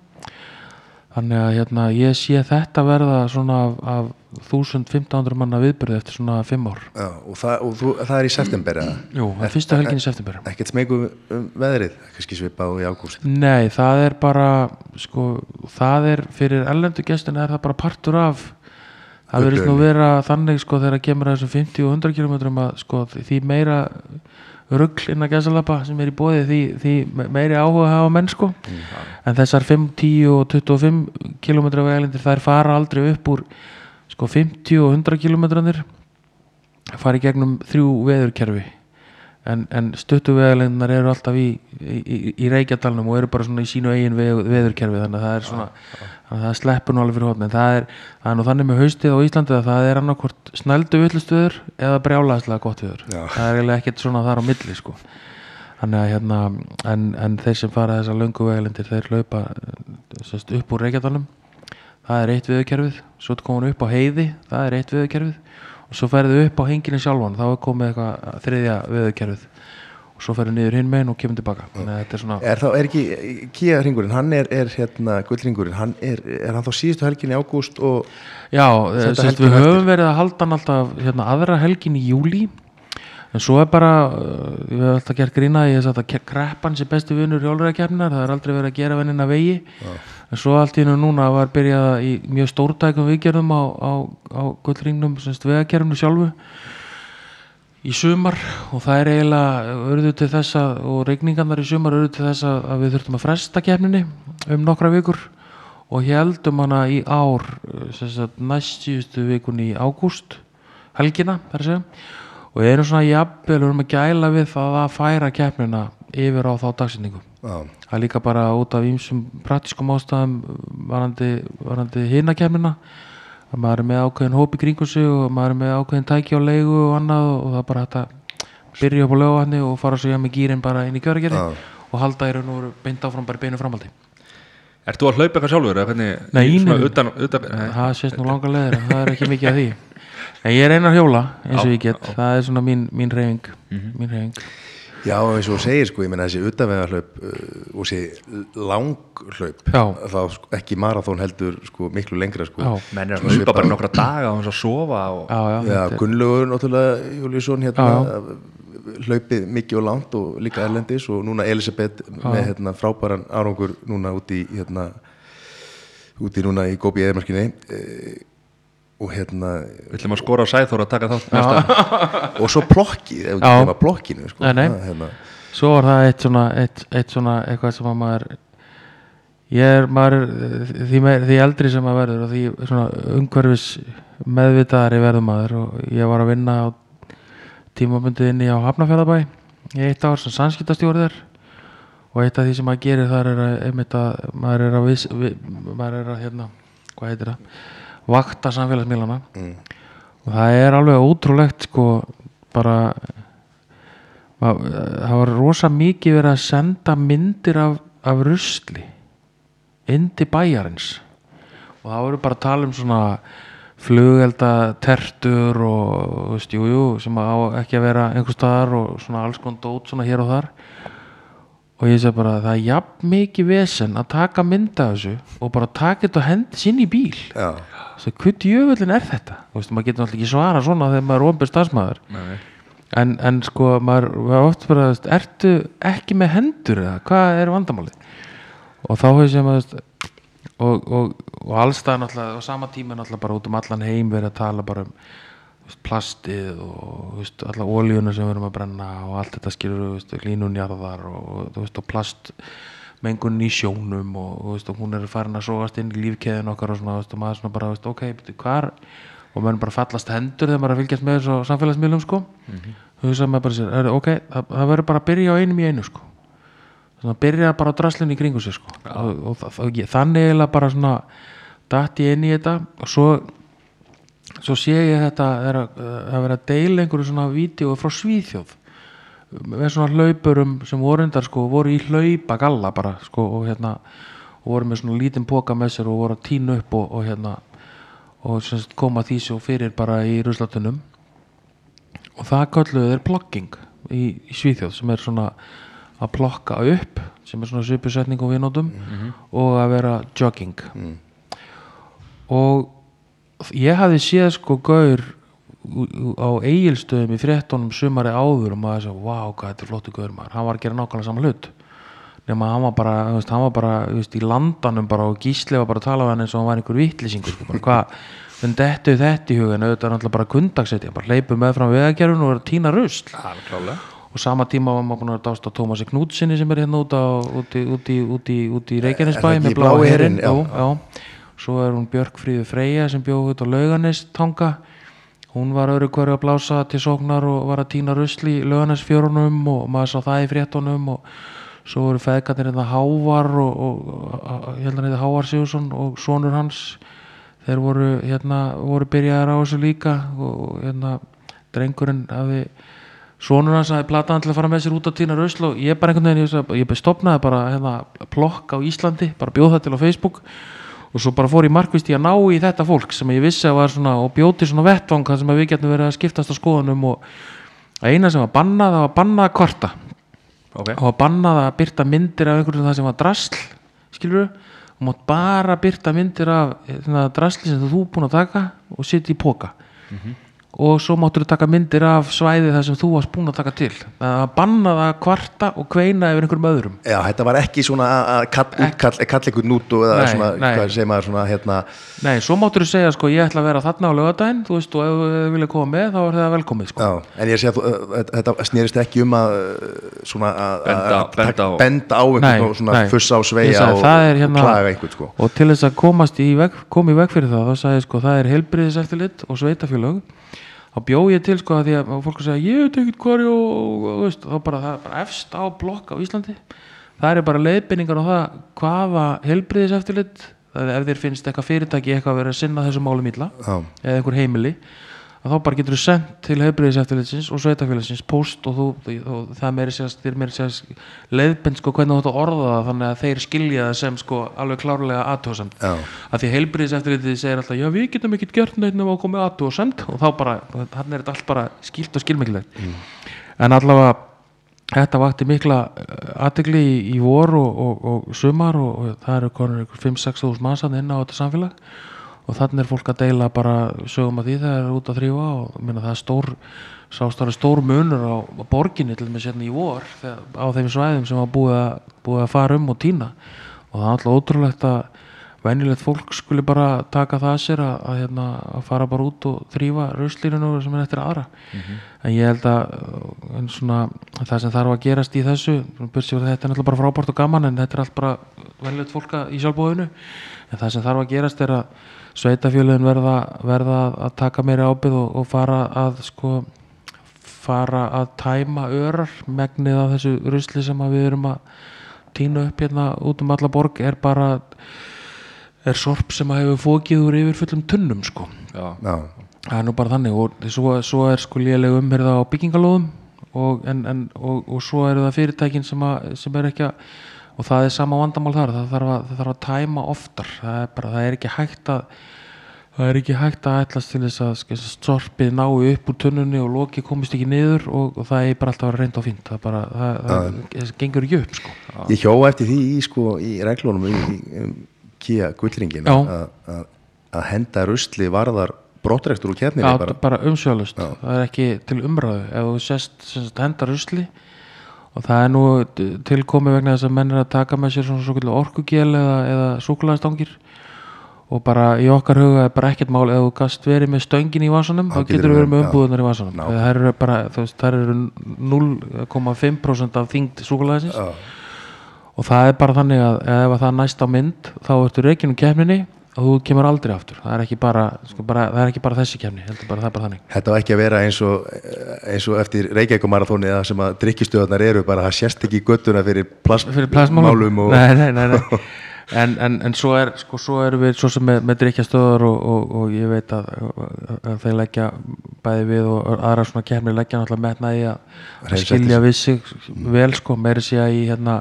þannig að hérna, ég sé þetta verða svona af, af 1500 manna viðbyrði eftir svona 5 ár. Já, og, það, og þú, það er í september eða? Jú, það er fyrsta helgin í september. Ekkert smegu um veðrið, kannski svipað í ágúst? Nei, það er bara sko, það er fyrir ellendu gestin er það bara partur af. Það verðist nú vera þannig sko þegar kemur að þessum 50 og 100 km að sko því meira rugl innan gæsalappa sem er í bóði því, því meiri áhuga hafa menn sko. En þessar 5, 10 og 25 km vegalindir þær fara aldrei upp úr sko 50 og 100 km fara í gegnum þrjú veðurkerfi en, en stuttu vegalinnar eru alltaf í, í, í, reykjadalnum og eru bara svona í sínu eigin veð, veðurkerfi þannig að það er svona þannig að það sleppur nú alveg fyrir hótni en það er, það er nú þannig með haustið á Íslandi að það er annarkvort snældu villustöður eða brjálaðslega gott viður það er eiginlega ekkert svona þar á milli sko. Þannig að hérna en, en þeir sem fara þessar löngu vegalindir þeir laupa sest, upp úr reykjadalnum. Það er eitt veðurkerfið svo komum við upp á heiði, það er eitt veðurkerfið og svo ferðu upp á henginu sjálfan þá er komið eitthvað þriðja veðurkerfið. Og svo ferðu niður hinn megin og kemur tilbaka. Er svona Er, þá, er ekki Kia ringurinn, hann er, er hérna, gullringurinn, hann er, er hann þá síðustu helgin í ágúst og Já, sérst, við höfum verið að halda hann alltaf hérna, aðra helgin í júli en svo er bara uh, við höfum alltaf gert grína ég hef sagt að kreppan sé besti vinnur hjólræðakefnar það er aldrei verið að gera vennina vegi. En svo allt í hennu núna var byrjað í mjög stórtækum viðgerðum á, á, á gullringnum semst vegakerfinu sjálfu í sumar. Og það er eiginlega urðu til þess að og regningarnar í sumar urðu til þess að, að við þurftum að fresta kefninni um nokkra vikur. Og heldum hana í ár eh, sem sagt, næst síðustu vikunni í ágúst helgina þar að segja og við erum svona jafnvel við erum að gæla við það að færa keppnina yfir á þá dagsendingu já, það er líka bara út af ýmsum praktiskum ástæðum varandi, varandi hina keppnina. Að maður er með ákveðin hóp í kringum sig og maður er með ákveðin tæki á leigu og annað og það er bara hægt að byrja upp á lögahanni og fara svo hjá með gýrin bara inn í kjöragerði Já. og halda í raun og beint áfram bara beinu framhaldi. Ert þú að hlaupa eitthvað sjálfur Nei, utan, utan, nei. það sést nú langa leðir það er ekki mikið af því en ég er einar hjóla eins og Já, ég get. það er svona mín, mín reyfing mín reyfing já, eins og þú segir sko, ég meina þessi utanvegarhlaup uh, og þessi langhlaup Já. þá sko, ekki marathón heldur sko, miklu lengra sko. Menn er að svipað. bara nokkra daga og að sofa og já, já, Já, Gunnlaugur náttúrulega Júliusson hérna Já, hlaupið mikið og langt og líka erlendis og núna Elisabeth með hérna, frábæran árangur núna út í hérna, út í núna í Góbi eðmarkinni og hérna við ætlum að skora á Sæþór að taka þátt næsta og svo plokkið, ef við getum að plokkinu sko, Nei, nei. Það, hérna, svo var það eitt svona, eitt, eitt svona eitthvað sem að maður ég er maður því, því eldri sem maður verður og því svona umhverfis meðvitaðari verður maður og ég var að vinna á tímabundið inni á Hafnafjörðabæ í eitt ár sem sannskiptastjórðir og eitt af því sem maður gerir þar er að einmitt að maður er að, viss, vi, maður er að hérna, hvað heitir það vakta samfélagsmiðlana. Mm, og það er alveg ótrúlegt sko bara það var rosa mikið verið að senda myndir af, af rusli inn til bæjarins. Og það voru bara að tala um svona flugelda tertur og þú veist, jú, jú, sem á ekki að vera einhvers staðar og svona alls konar dót svona hér og þar. Og ég segi bara það er jafn mikið vesen að taka mynda þessu og bara taka þetta og hendi sinni í bíl. Já, Svo, hvað djöfullin er þetta? Þú veist, maður getur náttúrulega ekki svara svona þegar maður er ofnbjörn stafsmæður Nei. en, en sko, maður var oft bara, veist, ertu ekki með hendur eða, hvað er vandamálið? Og þá hefur sem að, og, og, og allstað náttúrulega, á sama tíma náttúrulega bara út um allan heim verið að tala bara um veist, plastið og veist, alla ólíuna sem við erum að brenna og allt þetta skilur, þú veist, línunjarðar og, þú og plastmengun í sjónum og, þú veist, og hún er farin að sóast inn í lífkeðin okkar og svona, veist, og maður svona bara, veist, ok, hvar? Og maður bara fallast hendur þegar maður er að fylgjast með þessu samfélagsmiðlum, sko. Mm -hmm. þú veist, maður bara sér, ok, það, það verður bara að byrja á einum í einu, sko. Svona byrja bara á draslunni í kringu sig, sko. Og, og, og, og þannig eiginlega bara svona datt ég inn í þetta og svo svo sé ég þetta er að, að vera að deila einhverju svona vídeo frá Svíþjóð með svona hlaupurum sem voru endar sko, voru í hlaupa galla bara sko, og hérna og voru með svona lítinn póka með sér og voru að tína upp og, og hérna og sem sagt koma því svo fyrir bara í ruslatunum. Og það kölluðu þeir plugging í, í Svíþjóð sem er svona að plokka upp sem er svona svipusetning og viðnótum og að vera jogging. Og ég hafði séð sko gaur á eigilstöðum í fréttonum sumari áður og maður sagði, wow, hvað þetta er flottu gaur maður. Hann var að gera nákvæmlega sama hlut. Nema hann var bara, veist, hann var bara veist, í landanum bara og gísli var bara að tala við hann eins og hann var einhver vittlisingur sko, hvað, en dettu þetta í hugan auðvitað er náttúrulega bara kundagsæti bara hleypu með fram vegagerfun og er tína rusl. Klálega og sama tíma var maður búin að dást á Tómasi Knútsinni sem er hérna út, á, út, í, út, í, út, í, út í Reykjanesbæ Er með herinn. herinn? Já. já, svo er hún Björk Fríðu Freyja sem bjóð út á Lauganestanga hún var öðru hverju að blása til sóknar og var að týna rusli í Lauganesfjörunum og maður sá það í fréttunum og svo voru feðgarnir hérna Hávar og, og, og hérna hérna Hávar Sigursson og sonur hans. Þeir voru hérna voru byrjaðar á þessu líka og hérna drengurinn hafi sonur hans hafi plataðan til að fara með sér út á tína rausl og ég bara einhvern veginn, ég, ég stopnaði bara hérna plokk á Íslandi, bara bjóð það til á Facebook. og svo bara fór ég markvist í að ná í þetta fólk sem ég vissi að var svona og bjóti svona vettvang þar sem að við getum verið að skiptast á skoðunum og eina sem var bannað, það var bannað að kvarta. Ok. og bannað að byrta myndir af einhverjum það sem var drasl skilur og mátt bara byrta myndir af hérna, drasli sem þú búin að taka og setja í póka og svo máttur þú taka myndir af svæði þar sem þú varst búin að taka til. Það var bannað að kvarta og kveina yfir einhverjum öðrum. Já, þetta var ekki svona að- að kall, kall einhvern nút og eða Nei, svona, nei. hvað segir maður svona, hérna, Nei, svo máttur þú segja sko ég ætla að vera þarna á lögadaginn þú veist og ef þið vilja koma með þá er það velkomið sko. Já, en ég sé að þú, uh, þetta snerist ekki um að svona að Benda- að- á- einhvern og svona fussa á sagði, og, það er hérna- og klaga einhvern sko. Og til þess að komast í veg, þá sagði ég, til sko að því að fólk segja ég veit ekkert er og, og, veist, þá bara það er bara efst á blokk á Íslandi það er bara leiðbynningar á það hvaða helbriðiseftirlit það er ef þér finnst eitthvað fyrirtæki eitthvað að vera að sinna þessum málum Já. eða einhver heimili að þá bara getur þú sendt til heilbriðiseftirlitsins og sveitafélagsins post og, þú, og það meiri sérst, þér meiri sérst leiðbind sko hvernig þú ætti að orða það þannig að þeir skilja það sem sko alveg klárlega aðtóðsamt að því heilbriðiseftirlitið segir alltaf já við getum ekkert gjört neitt að koma aðtóðsamt og þá bara, hann er þetta allt bara skilt og skilmikilegt en allavega þetta vakti mikla aðtegli í, í vor og, og, og sumar og, og það eru konur ykkur 5-6 þúsund mannsað inn á þetta samfélag og þannig er fólk að deila bara sögum að því það er út að þrýfa og minna, það er stór sástári stór munur á, á borginni til með sérna í vor þegar, á þeim svæðum sem var búið búið að fara um og týna. Og það er alltaf ótrúlegt að venjulegt fólk skuli bara taka það að sér að, að, hérna, að fara bara út og þrýfa ruslírinu sem er eftir aðra. En ég held að en svona, það sem þarf að gerast í þessu þetta er náttúrulega bara frábært og gaman en þetta er allt bara venjulegt fólk að- í sjálfbóðinu en það sem þarf að gerast er að sveitafjöluðin verða, verða að taka meiri ábyrð og, og fara að sko fara að tæma örar megnið af þessu rusli sem að við erum að týna upp hérna út um alla borg er bara er sorp sem að hefur fókið úr yfir fullum tunnum sko Já. Já. það er nú bara þannig og svo, svo er sko léleg umherða á byggingalóðum og, en, en, og, og svo eru það fyrirtækin sem, að, sem er ekki að og það er sama vandamál þar það þarf að, það þarf að tæma oftar. Það er, bara, það er ekki hægt að það er ekki hægt að ætlast til þess að sk- sorpið nái upp úr tunnunni og loki komist ekki niður og, og það er bara alltaf að vera reynd og fínt. Það, bara, það, það, gengur ekki upp sko. Ég hjó eftir því í, sko, í reglunum í, í um, Kia gullringin að, henda rusli varðar brottrektur úr kefninu Já, bara. bara, umsjálust það er ekki til umræðu. Ef þú sest, sest hendar rusli og það er nú tilkomið vegna þess að menn er að taka með sér svona svo orkugél eða, eða súkulæðastangir og bara í okkar huga er bara ekkert mál ef þú gast verið með stöngin í vasanum þá getur þú verið með umbúðunar í vasanum Ná. það eru bara, þú veist, það eru 0,5% af þyngd súkulæðisins Já. og það er bara þannig að ef að það næst á mynd þá ertu reikin um kefninni og þú kemur aldrei aftur. Það er ekki bara, sko, bara, það er ekki bara þessi heldur bara það bara þannig. Þetta á ekki að vera eins og, eins og eftir Reykjavíkumarathóni eða sem að drikkistöðunar eru bara það sérst ekki í göttuna fyrir, plasmálum og, nei, nei, nei, nei. En, en, en svo er sko, svo erum við svo sem með, með drikkjastöðar og, og, og ég veit að, að þeir leggja bæði við og aðra svona kemri leggja náttúrulega metna í að, skilja við sig vel sko, meiri sé að í hérna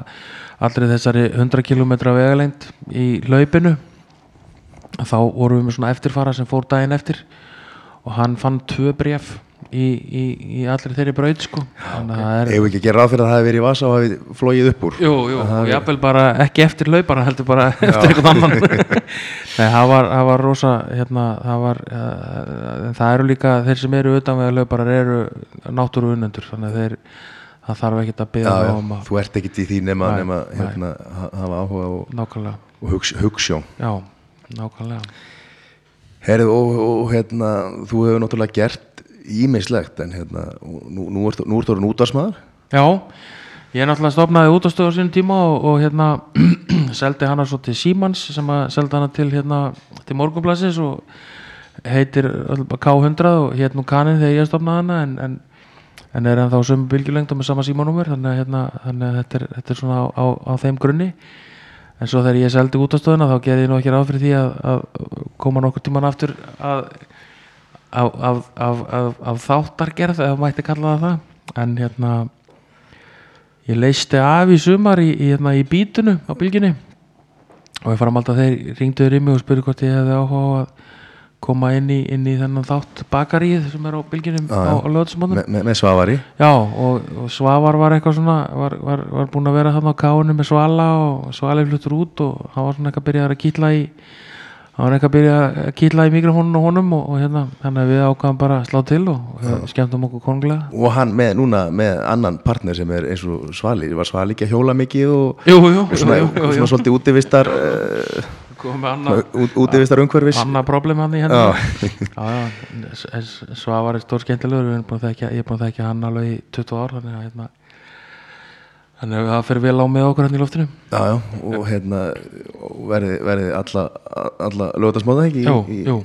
allri þessari 100 km vegalengd í hlaupinu þá vorum við með svona eftirfara sem fór daginn eftir og hann fann tvö bref í, í, í allri þeirri braut sko. Að er við ekki að gera ráð fyrir að það hefði verið í vasa og hafi flóið upp úr? Jú, jú, og jafnvel bara ekki eftir laupara heldur bara eftir einhvern annan. Nei, það var, það var rosa hérna, það var uh, það eru líka, þeir sem eru utan við lauparar eru náttúru unnendur þannig að þeir, það þarf ekki að byggja já, um að þú ert ekkit í því nema, nei. hérna, ha- hafa áhuga og, nákvæmlega, og hugs, hugsjón. Já, nákvæmlega. Herið, og, og hérna, þú hefur náttúrulega gert ímislegt en hérna, nú, nú ert ert orðin útvarsmaður Já, ég náttúrulega stofnaði útastöð á sínum tíma og, og hérna seldi hana svo til Símans sem að seldi hana til hérna til morgunblassis og heitir öll- K100 og hétt nú kaninn þegar ég stofnaði hana en, en, en er ennþá sömu bylgjulengd og með sama símanúmer þannig að, hérna, þannig að þetta, er, þetta er svona á, á, á þeim grunni en svo þegar ég seldi útastöðuna þá gerði ég nú ekki ráð fyrir því að, að koma nokkur tíman aftur að af, af, af, þáttargerð eða mætti kalla það það. En hérna ég leisti af í sumar í, í, hérna, í bítunu á bylginni og ég fara að malta þeir ringduður í mig og spurði hvort ég hefði áhuga á að koma inn í, inn í þennan þátt bakaríð sem er á bylginum Já, á, já. á löðsmónum Me, me, með svavari. Já, og, og Svavar var eitthvað svona var, var, var búin að vera þarna á káinu með Svala og Svali fluttur út og hann var svona eitthvað byrjað að kýtla í hann var eitthvað byrjað að kýtla í mikrofónun og honum og, og hérna, þannig að við ákvæðum bara að slá til og, og skemmtum okkur konunglega og hann með núna með annan partner sem er eins og Svali var Svali ekki að hjóla mikið og, Jú, jú, svona, jú, jú, svona svolítið útivistar uh, annað útivistar umhverfis annað problem hann í henni já, já, S- S- Svavar er stór skemmtilegur við erum að ég er búin að þekkja hann alveg í 20 ár þannig að hérna þannig að það fyrir vel á með okkur hann í loftinu. Já, já, og hérna verði, verði alla, alla lögðarsmáða ekki í- Jú, í, jú.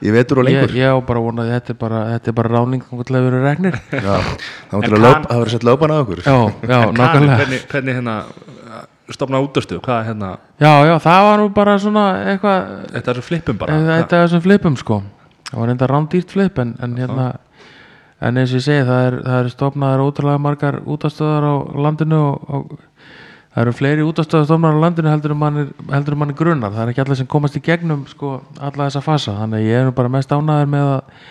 í vetur og ég, lengur. ég á bara að vona að þetta er bara, þetta er bara ráning til að vera regnir já, það að var sett löpan á okkur. Já, já, nákvæmlega. hvernig, hvernig hérna stopna útastu, hvað er hérna? Já, já, það var nú bara svona eitthvað þetta er svo flippum bara þetta er þessum flipum sko. Það var enda rándýrt flip en, en hérna en eins og ég segi það er, það er stofnaðar ótrúlega margar útastöðar á landinu og, og það eru fleiri útastöðar stofnaðar á landinu heldur en manni, manni grunnar það er ekki allir sem komast í gegnum sko alla þessa fasa. Þannig ég er nú bara mest ánæður með að,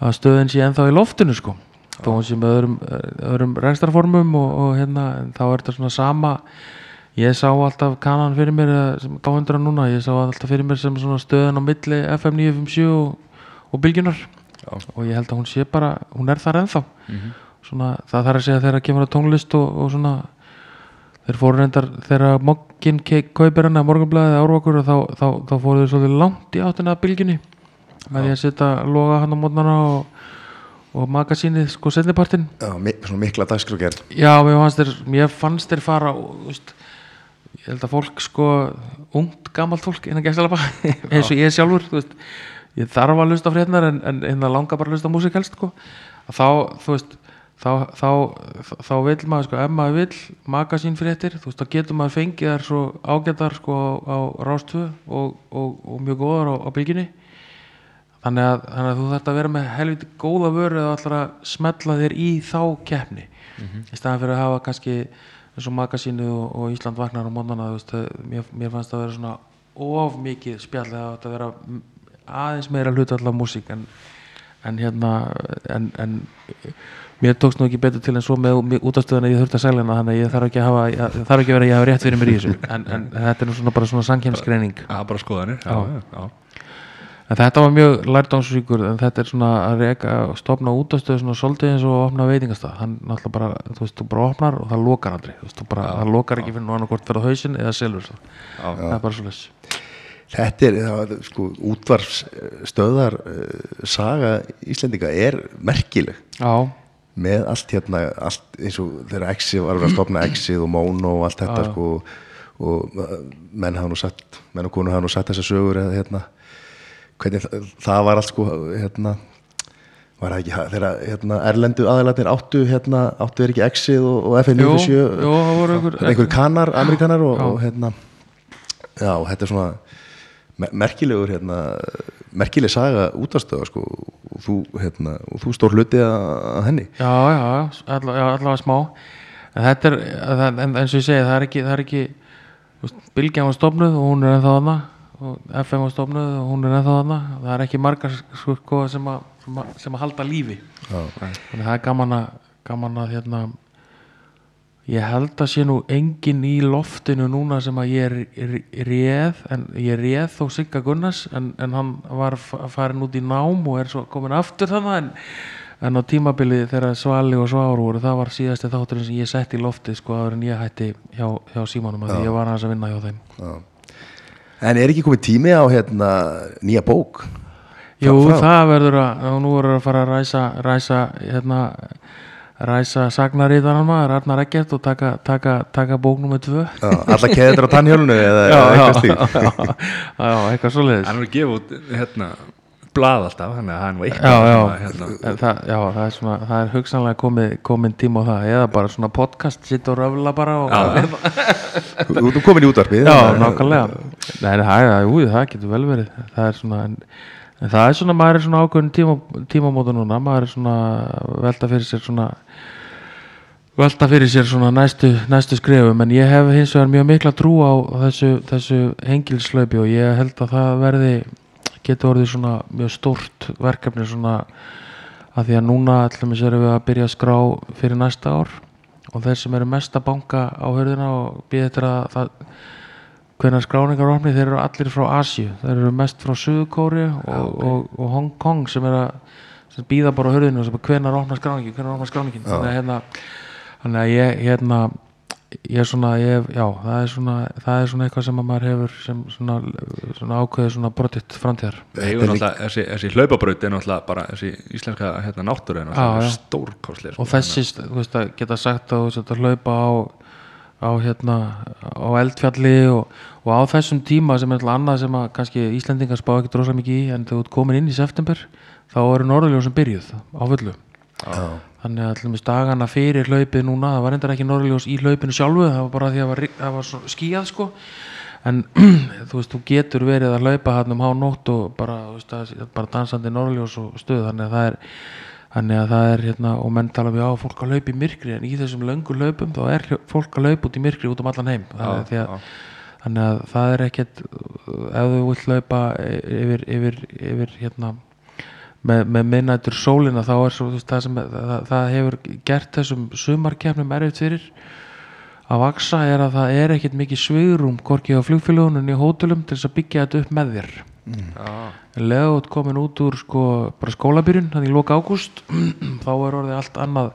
að stöðin sé ennþá í loftinu sko. Þó hún sé með öðrum, öðrum rekstarformum og, og hérna þá er þetta svona sama ég sá alltaf kanan fyrir mér eða sem gáhundra núna, ég sá alltaf fyrir mér sem stöðin á milli FM 957 og, og bylgjunar og ég held að hún sé bara, hún er þar ennþá. Svona, það þarf að segja þegar kemur að tónlist og, og svona þeir fóru reyndar þegar mokkin kaupir hann að morgunblæðið árvakur þá, þá, þá fóru þeir svolítið langt í áttina að bylginni með því að setja loga hann á mótnana og, og magasínið sko setnipartinn já, mi svona mikla dagskrágerð Já, mér fannst þér, fara og, veist, ég held að fólk sko, ungt, gamalt fólk innan gæstalapa, eins og ég sjálfur veist, ég þarf að hlusta á frétnar en, en, en langar bara að hlusta á músík helst sko. þá, þú veist þá, þá, þá, vil maður sko, ef maður vil magasín fréttir þú veist, þá getur maður fengið þar svo ágætar sko á, rástöðu og, og, og mjög góðar á, á bylginni þannig að, þannig að þú þarft að vera með helviti góða ætlar að smetla þér í þá keppni. Í staðan fyrir að hafa kannski eins og magasínu og, og Ísland vaknar á mótnana mér, mér fannst það að vera svona of mikið spjall eða þetta að vera aðeins meira hluta allar músík en, en hérna en, en mér tókst nú ekki betur til en svo með útastöðuna ég þurfti að selja hana þannig að ég þarf ekki að hafa ég, þarf ekki að vera að ég hafa rétt fyrir mér í þessu en, en þetta er nú svona bara svona sankheimsgreining það er bara skoðanir Já. já, já. En þetta var mjög lærdómsvíkur en þetta er svona að reka að stopna útastöðu svona svolítið eins og að opna veitingastað. Hann náttúrulega bara, þú veist, þú bara opnar og það lokar aldrei, þú veist, þú bara, það lokar ekki fyrir nú annarkort fyrir hausinn eða selur það það er bara svolítið Þetta er, það, var, sko, útvarfstöðar uh, saga Íslendinga er merkileg. Já, með allt hérna, allt eins og þegar Exi var að stopna Exið og Mono og allt þetta Já, já. sko og uh, menn hafa nú sagt menn og konu hafa nú sagt þessar sögur eða hérna hvernig það, það var allt sko hérna var það ekki, þegar hérna erlendu aðalarnir áttu hérna, áttu er ekki Exið og, og jú, FN97 jú, það voru einhver einhver kanar, amerikanar og, og hérna já, þetta er svona mer- merkilegur hérna, merkileg saga útastöða sko, og þú, hérna, og þú stór hluti að, henni. Já, já, alla- já, allavega smá. En þetta er, en, eins og ég segi það er ekki, það er ekki Bylgjan var stofnuð og hún er ennþá og FM var stofnuð og hún er ennþá þarna. Það er ekki margar sko sem að, sem að, sem að halda lífi. Þannig að það er gaman að gaman að hérna ég held að sé nú engin í loftinu núna sem að ég er- er- réð en ég réð þó Sigga Gunnars en, en hann var fa- farin út í nám og er svo komin aftur þannig en, en á tímabilið þegar Svali og Svár voru það var síðasti þátturinn sem ég sett í loftið sko áður en ég hætti hjá, hjá símanum að ég var að vinna hjá þeim. Já. En er ekki komið tími á hérna, nýja bók Jú, frá? það verður að, nú verður að fara að ræsa, ræsa, hérna, ræsa sagnaríðanar maður, Arnar Eggert og taka, taka, taka bók nummer tvö. Já, alla keður á tannhjólinu eða, eitthvað slíkt já, já, eitthvað svoleiðis. hann er að gefa út hérna blað alltaf, þannig að nú Já, eitthvað já, að, hérna, En það, já, það er svona, það er hugsanlega komið, komin tíma á það, eða bara svona podcast, sitt og röfla bara og, Þú ert komin í útvarpið Já, nákvæmlega. Nei, það, það, jú, það getur vel verið. Það er svona en, en það er svona, maður er svona ákveðin tíma, tímamóta núna. Maður er svona velta fyrir sér svona velta fyrir sér svona næstu, næstu skrefum. En ég hef hins vegar mjög mikla trú á þessu, þessu hengilslaupi og ég held að það verði geti orðið svona mjög stórt verkefni svona að því að núna erum við að byrja að skrá fyrir næsta ár og þeir sem eru mest að banka á hörðina og býða eftir að það hvenær skráningar opni þeir eru allir frá Asju þeir eru mest frá Suðukóri og, og, og Hong Kong sem er að sem býða bara á hörðinu hvenær opna skráningin hvenær opna skráningin. Þannig að hérna þannig að ég hérna ég er svona, ég, hef- já, það er svona það er svona eitthvað sem að maður hefur sem svona, svona ákveðið svona brottitt framtíðar Við eigum náttúrulega, þessi, þessi hlaupabraut er náttúrulega bara þessi íslenska hérna, náttúru er náttúrulega já. stórkostlega og þessi, þú veist að geta sagt að þú veist að hlaupa á á hérna á eldfjalli og, og á þessum tíma sem er alltaf annað sem að kannski Íslendingar spá ekki drosa mikið í en þú ert komin inn í september þá eru norðurljósum byrjuð á fullu Já. Þannig að allir dagana fyrir hlaupið núna, það var reyndar ekki norðurljós í hlaupinu sjálfu, það var bara því að það var, það var skíjað sko. En þú veist, þú getur verið að hlaupa hann um hánótt og bara, veist, bara dansandi norðurljós og stuð þannig að það er þannig að það er hérna, og menn tala við á fólk að hlaupa í myrkri en í þessum löngu hlaupum þá er fólk að hlaupa út í myrkri út um allan heim. Er því að þannig að það er ekkert ef þú vilt hlaupa yfir, yfir, yfir hérna með, með minnættur sólina þá er svo, veist, það sem það, það hefur gert þessum sumarkefnum erfitt fyrir að vaksa er að það er ekkert mikið svigrum hvorki á flugfélagunum í hótelum til þess að byggja þetta upp með þér. Lega út komin út úr sko, bara skólabyrjun, þannig í loka ágúst þá er orðið allt annað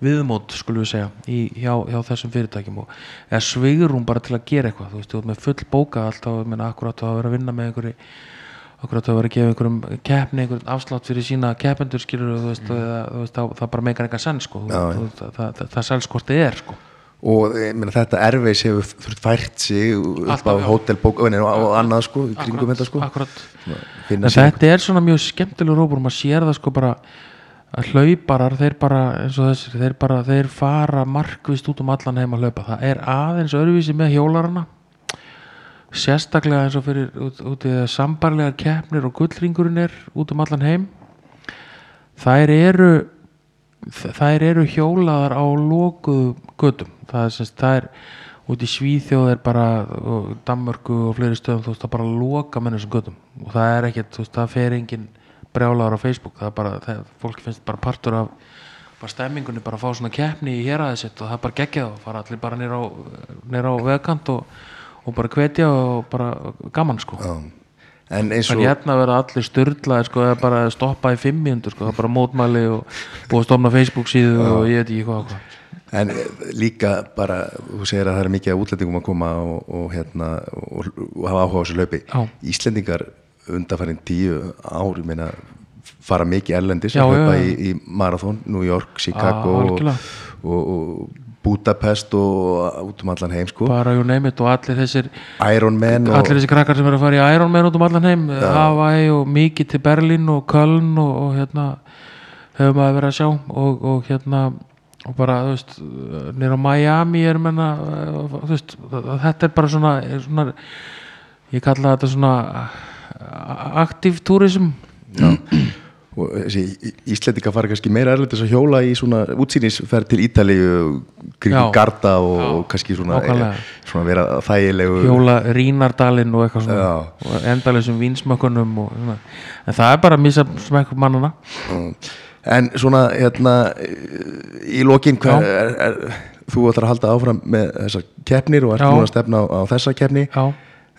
viðmót, skulum við segja, í, hjá, hjá þessum fyrirtækjum og eða svigrum bara til að gera eitthvað, þú veist, þú ert með full bóka alltaf, ég meina, akkurat að vera að vinna með einhverju akkurat að vera að gefa einhverjum keppni, einhverjum afslátt fyrir sína keppendur skilur, þú veist, eða, þú veist það, það bara meikar eitthvað senn, sko, það, það, það, það þið er, sko. Og meina, þetta erfis hefur þurft fært sig upp á hótelbók og, og annað sko, kringum þetta sko. þetta er svona mjög skemmtilegur hópur, maður sér það sko bara að hlauparar, þeir bara eins og þessir, þeir bara, þeir fara markvist út um allan heim að hlaupa, það er aðeins öðruvísi með hjólarana sérstaklega eins og fyrir út, út í sambarlegar keppnir og gullringurinn er út um allan heim. Þær eru þær eru hjólaðar á lokuðu gödum það er semst, er út í Svíþjóð er bara og Danmörku og fleiri stöðum þú veist það bara loka með þessum gödum og það er ekkert, þú veist, það fer engin brjálaður á Facebook, það er bara það, fólk finnst bara partur af bara stemmingunni bara að fá svona keppni í héraðið sitt og það er bara geggjað og fara allir bara nýr á, á vegkant og, og bara hvetja og bara gaman sko Já. en eins og Þannig hérna verða allir styrlaði sko, eða bara stoppa í fimm mínútur sko, það er bara mótmæli og búið að stofna Facebook síðu og ég veit ekki hvað. En eh, líka bara, þú segir að það er mikið af útlendingum að koma og, og, hérna, og, og hafa áhuga á þessu laupi. Já. Íslendingar undanfærin tíu ár, ég meina, fara mikið erlendis Já, að hlaupa já, já. í, í Marathon, New York, Chicago Já, og, og Budapest og út um allan heim, sko. bara you name it og allir þessir Ironman og allir þessir krakkar sem eru að fara í Ironman út um allan heim. Hawaii og mikið til Berlín og Köln og, og hérna hefur maður verið að sjá. Og, og hérna og bara, þú veist, nýra Miami er menna, þú veist þetta er bara svona, er svona ég kalla þetta svona aktiv túrism og þessi Í- Íslendingar fara kannski meira erlendis að hjóla í svona útsýnisferð til Ítalíu kringum Já. Garda og, og kannski svona, Nákvæmlega. svona vera þægilegu hjóla Rínardalinn og eitthvað svona Já. og endalisum svona en það er bara að missa smekk mannana Mm. En svona hérna í lokin hver, er, er, þú ætlar að halda áfram með þessar keppnir og ert núna að stefna á, á þessa keppni já,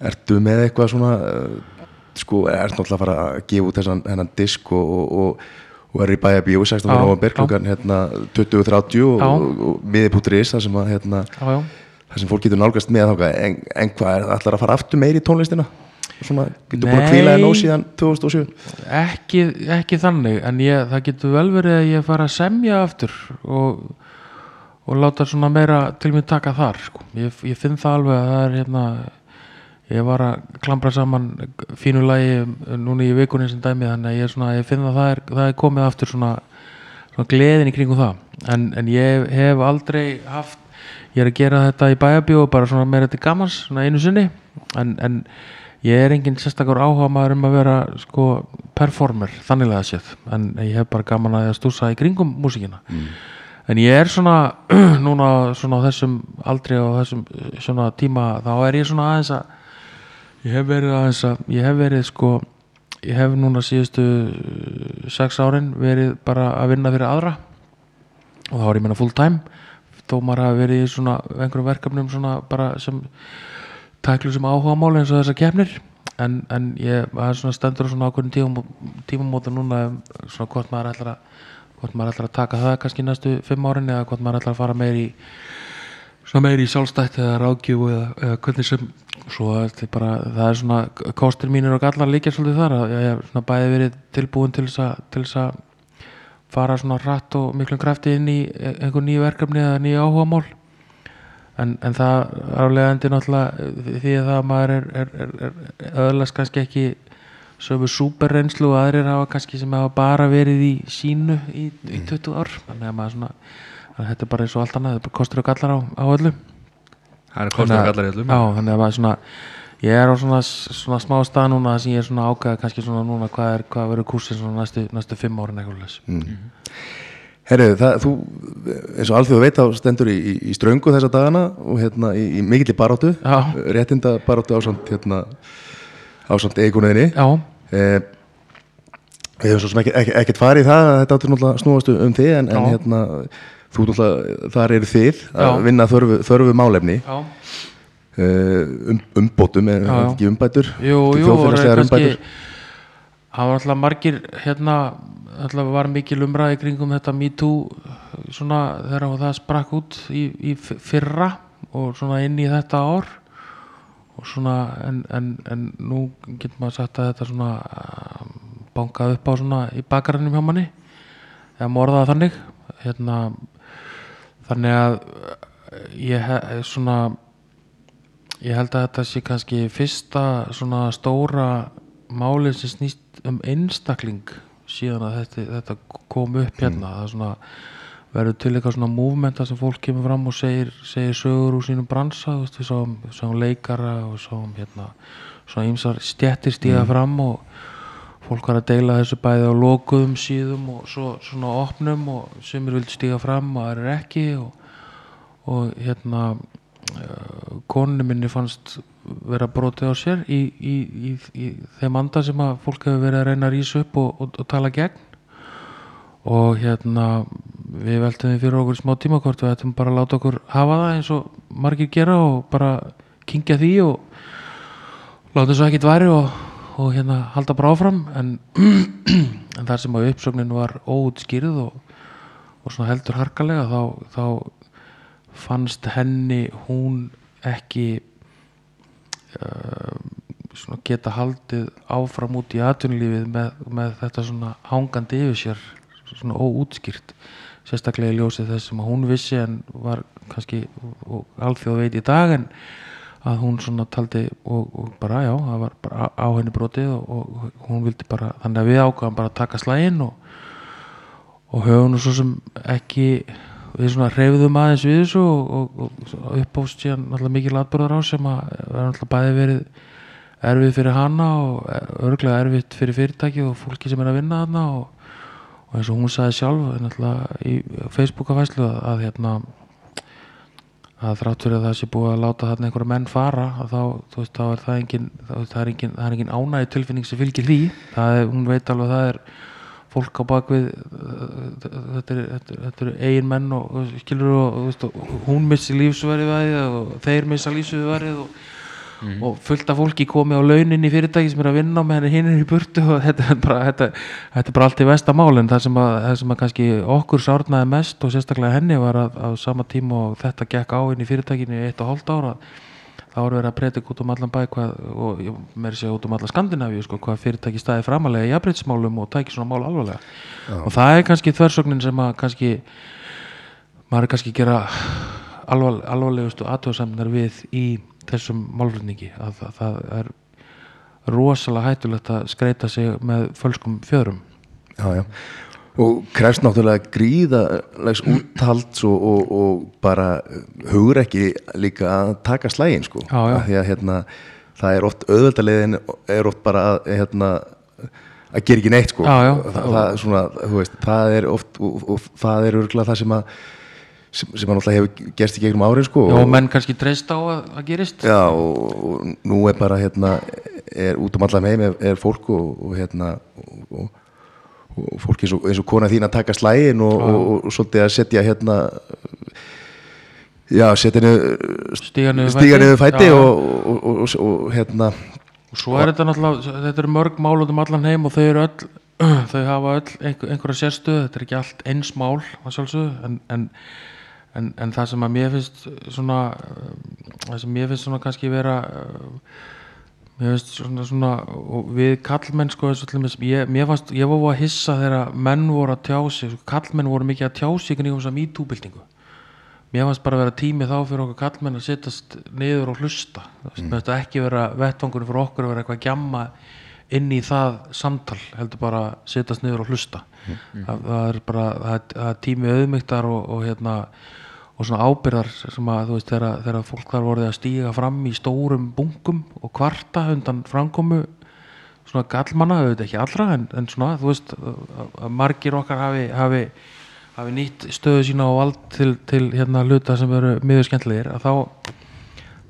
Ertu með eitthvað svona uh, sko, ert náttúrulega að fara að gefa út þessan hennan disk og, og, og, og er í bæja bíó 16. Já, november klukkan hérna 20.30 og, og miði.is þar sem að hérna já, já þar sem fólk getur nálgast með þáka en, en hvað er það ætlar að fara aftur meiri í tónlistina? Svona, getur búin að kvíla þér nóg síðan 2007 ekki, ekki þannig en ég, það getur vel verið að ég fara að semja aftur og, og láta svona meira til mér taka þar sko. ég, ég finn það alveg að það er hérna ég var að klambra saman fínu lagi núna í vikunni sem dæmi þannig að ég, svona, ég finn að það er, það er komið aftur svona, svona gleðin í kringum það. En, en ég hef aldrei haft ég er að gera þetta í bæjabíu bara svona meira til gamans, svona einu sinni. En, en ég er engin sérstakur áhuga maður um að vera sko performer, þanniglega séð. En ég hef bara gaman að stúsa í kringum músíkina. En ég er svona núna svona á þessum aldrei á þessum eh, svona tíma þá er ég svona aðeins að ég hef verið aðeins að ég hef verið sko ég hef núna síðustu uh, sex árin verið bara að vinna fyrir aðra. Og þá er ég meina full time þó maður hafi verið í svona einhverjum verkefnum svona bara sem tæklu sem áhuga mál eins og þessar kefnir en, en ég það er svona stendur svona ákveðin tímum, tímumóta núna um svona hvort maður ætlar að hvort maður ætlar að taka það kannski næstu fimm árin eða hvort maður ætlar að fara meir í svona meir í sjálfstætt eða ráðgjöfu eða, eða hvernig sem svo er bara, það er svona kostir mínir og gallar líka svolítið þar að ég hef bæði verið tilbúin til þess að fara svona rætt og miklum krafti inn í einhver nýju verkefni eða nýju áhugamál. En, en það aflegandi náttúrulega því að það maður er, er, er, er öðlast kannski ekki sömu súperreynslu og aðrir hafa kannski sem hafa bara verið í sínu í, í 20 ár. Þannig að maður svona þetta er bara eins og allt annað, þetta er kostur og gallar á, á öllu. Það er kostur að- gallar í öllum Já, þannig að maður svona ég er á svona, svona smá stað núna sem ég er svona ákveða kannski svona núna hvað er hvað verður kúrsinn svona næstu, næstu fimm árin eitthvað mm. Herru, það, þú, eins og alþjóðu veit á stendur í, í, í ströngu þessa dagana og hérna í, í mikilli baráttu. Já. réttinda baráttu ásamt hérna, ásamt eigunniðinni Já, eh, Við hefum svo sem ekkert farið í það að þetta áttur náttúrulega snúast um þig en, en hérna, þú náttúrulega, þar eru þið að Já. vinna þörfu, þörfu málefni. Já, uh, um, umbótum, er já. ekki umbætur? Jú, jú umbætur? það var alltaf margir hérna, alltaf var mikil umræði kringum þetta MeToo svona þegar það sprakk út í, í fyrra og svona inn í þetta ár. Og svona en, en, en nú getur maður sagt að þetta svona um, bankað upp á svona í bakarannum hjá manni eða morðaða þannig. Hérna þannig að eh, ég he- svona ég held að þetta sé kannski fyrsta svona stóra málið sem snýst um einstakling síðan að þetta, þetta kom upp hérna. Það er svona verður til eitthvað svona movementa sem fólk kemur fram og segir, segir sögur úr sínum bransa þú veist, við sáum, sáum leikara og sáum hérna svona ýmsar stjettir stíða fram og fólk var að deila þessu bæði á lokuðum síðum og svo svona opnum og sumir vildi stíga fram og aðrir ekki og, og hérna uh, konunni minni fannst vera brotið á sér í, í, í, í þeim anda sem að fólk hefur verið að reyna að rísa upp og, og, og tala gegn. Og hérna við veltum við fyrir okkur smá tíma hvort við ættum bara að láta okkur hafa það eins og margir gera og bara kingja því og láta svo ekkert væri og, og hérna halda bara áfram en, en þar sem að uppsögnin var óutskýrð og, og svona heldur harkalega þá, þá fannst henni hún ekki uh, svona geta haldið áfram út í atvinnulífið með, með þetta svona hangandi yfir sér svona óútskýrt sérstaklega í ljósið þess sem hún vissi en var kannski alþjóð veit í dag en að hún svona taldi og, og bara já, það var bara á henni brotið og, og hún vildi bara þannig að við ákvæðum bara að taka slægin og, og höfum nú svo sem ekki við svona reyfðum aðeins við þessu og, uppást síðan náttúrulega mikil atbyrðar á sem að er náttúrulega bæði verið erfið fyrir hana og örglega erfitt fyrir fyrirtæki og fólki sem er að vinna þarna og, og eins og hún sagði sjálf í Facebooka-fæslu að, að hérna að þrátt fyrir að það sé búið að láta þarna einhverja menn fara þá, veist, þá er það engin það er engin, engin ánægi tilfinning sem fylgir því. Er, hún veit alveg að það er fólk á bakvið uh, þetta er, þetta er, eigin menn og, og skilur og, og hún missi lífsverið og þeir missa lífsverið og, og fullt af fólki komi á launin í fyrirtæki sem er að vinna með henni hinn er í burtu og þetta er bara, þetta, þetta er bara allt í vestamál en það sem, að, það sem að kannski okkur sárnaði mest og sérstaklega henni var að á sama tíma og þetta gekk á inn í fyrirtækinu í eitt og hálft ára þá var verið að predika út um allan bæ hvað, og meiri segja út um alla Skandinavíu sko, hvað fyrirtæki staði framalega í jafnbreytismálum og tæki svona mál alvarlega. Og það er kannski þversögnin sem að kannski maður er kannski gera alvar, alvarlegustu aðtöðsamnar við í þessum málflutningi að það, það er rosalega hættulegt að skreita sig með fölskum fjöðrum já, já. og krefst náttúrulega gríðalegs úthalds og, og, og bara hugur ekki líka að taka slægin sko Já, já. Því að hérna, það er oft auðveldalegin er oft bara að hérna, að gera ekki neitt sko Já, já. Það, það, svona, veist, það er oft og, og það er örgulega það sem að sem, sem að náttúrulega hefur gerst í gegnum árið sko Já, og- menn kannski treyst á að, að gerist. Já, og, og nú er bara hérna er út um allan heim er, er fólk og, og hérna og, og, fólk eins og, eins og kona þín að taka slægin og, og, og, og svolítið að setja hérna já, setja niður Stíga niður fæti. og, og, og, og, og hérna og svo er þetta náttúrulega þetta eru mörg mál út um allan heim og þau eru öll þau hafa öll einhver, einhverja sérstöðu. Þetta er ekki allt eins mál að sjálfsögðu en, en, en, en það sem að mér finnst svona það sem mér finnst svona kannski vera uh, mér finnst svona, svona við kallmenn sko ég, mér fannst, ég var að hissa þegar menn voru að tjá sig kallmenn voru mikið að tjá sig í þess að MeToo-byltingu. Mér fannst bara að vera tími þá fyrir okkur kallmenn að sittast niður og hlusta. Mm. mér finnst ekki vera vettvangunum fyrir okkur að vera eitthvað að gjamma inn í það samtal heldur bara að sittast niður og hlusta. Það, það er bara það, það er tími auðmygtar og, og hérna og svona ábyrðar sem að þú veist þegar, þegar fólk þar voruð að stíga fram í stórum bunkum og kvarta undan framkomu svona gallmanna, auðvitað ekki allra en, en svona, þú veist að, margir okkar hafi, hafi, hafi nýtt stöðu sína og vald til, til hérna hluta sem eru miður skemmtilegir að þá,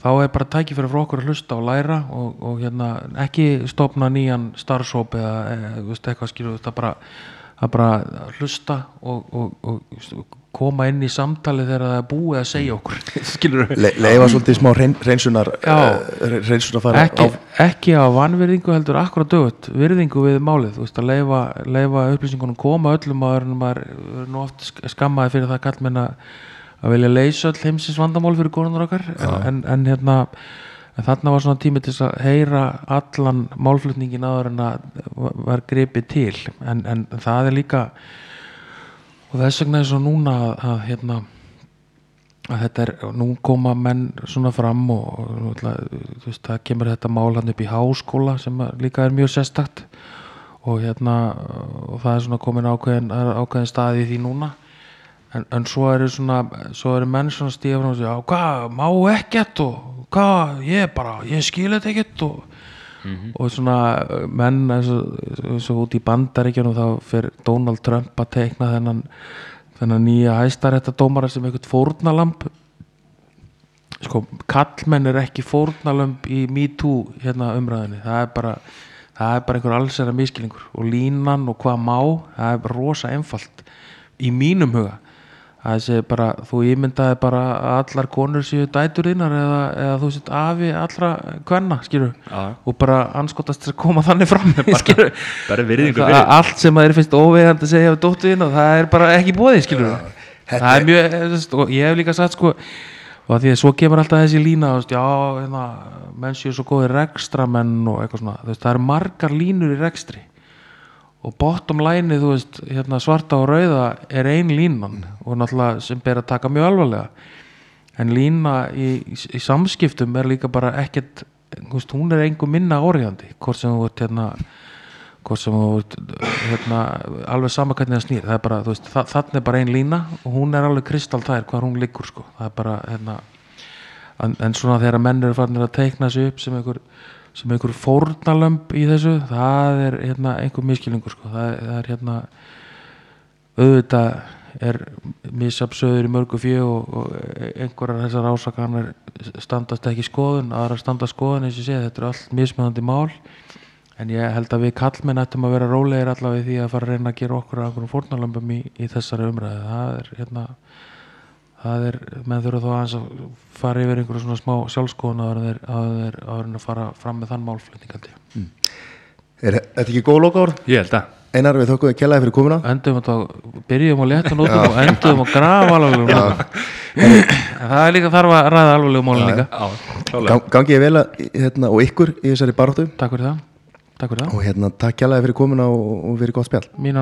þá er bara tækifæri fyrir okkur að hlusta og læra og, og hérna ekki stopna nýjan starfsóp eða, þú veist, eitthvað skilur það bara, að bara hlusta og, og, og koma inn í samtali þegar það er búið að segja okkur. Le, leifa svolítið smá reyn, reynsunar uh, reynsunar fara ekki, ekki á vanvirðingu heldur akkurat dögut, virðingu við málið. Veist að leifa, leifa upplýsingunum koma öllum að nú oft sk- skammaði fyrir það kall menna að vilja leysa öll heimsins vandamál fyrir konunur okkar. En, en hérna en þarna var svona tími til að heyra allan málflutningin áður en að var- gripið til. En, en það er líka og þess vegna er svo núna að, hérna að þetta er, nú koma menn svona fram og, og veist, það kemur þetta mál hann upp í háskóla sem líka er mjög sérstakt. Og hérna og það er svona komin ákveðin, ákveðin staði því núna. En, en svo eru svona svo eru menn svona stíða fram og segja "Já, hvað, má ekkert og hvað, ég bara, ég skil þetta ekkert og og svona uh, menn eins og, út í bandaríkjunum þá fyrir Donald Trump að teikna þennan, þennan nýja hæstaréttadómara sem eitthvað fórnalamb sko kallmenn er ekki fórnalamb í MeToo hérna umræðinni það er bara það er bara einhver allsera miskilningur og línan og hvað má það er rosa einfalt í mínum huga það sé bara, þú ímyndaði bara að allar konur séu dætur þínar eða, eða þú sétt afi allra kvenna, skilur Já. og bara anskotast að koma þannig fram fyrir. allt sem að þeir finnst óvegandi að segja af dóttu og það er bara ekki bóðið skilur þetta það er mjög, og ég hef líka sagt sko og því að svo kemur alltaf þessi lína þú veist, já, hérna, menn séu svo góðir rekstramenn og eitthvað svona það eru margar línur í rekstri og bottom line, veist, hérna, svarta og rauða er ein línan og náttúrulega sem ber að taka mjög alvarlega en lína í, í, samskiptum er líka bara ekkert veist, hún er einhver minna orðjandi hvort sem þú ert hérna ert hérna, alveg sama hvernig það snýr það er bara, veist, þa þannig er bara ein lína og hún er alveg kristaltær hvar hún liggur sko. það er bara hérna en, en svona þegar menn eru farnir að teikna sig upp sem einhver, sem einhver fórnalömb í þessu, það er hérna einhver miskilningur sko. það, það er hérna auðvitað er misabsöður í mörgu fjö og, og einhverjar þessar ásakanir standast ekki skoðun, aðra standast skoðun eins og segi, þetta er allt mismöðandi mál en ég held að við kallmenn ættum að vera rólegir allavega því að fara að reyna að gera okkur að einhverjum fórnalömbum í, í þessari umræðu það er hérna það er, menn þurfa þá aðeins að fara yfir einhverju svona smá sjálfskoðun en þeir- en þeir- að fara fram með þann málflutning held ég. er þetta ekki góð orð? ég held að Einar við þökkum við kellaði fyrir komuna. Endum að byrjum á léttan útum og endum á grafa alveg það er líka þarf að ræða alveg málun líka. Gangi ég vel að, hérna, og ykkur í þessari baráttu. Takk fyrir það, takk fyrir það. Og hérna takk kjallaði fyrir komuna og, og fyrir gott spjall. Mín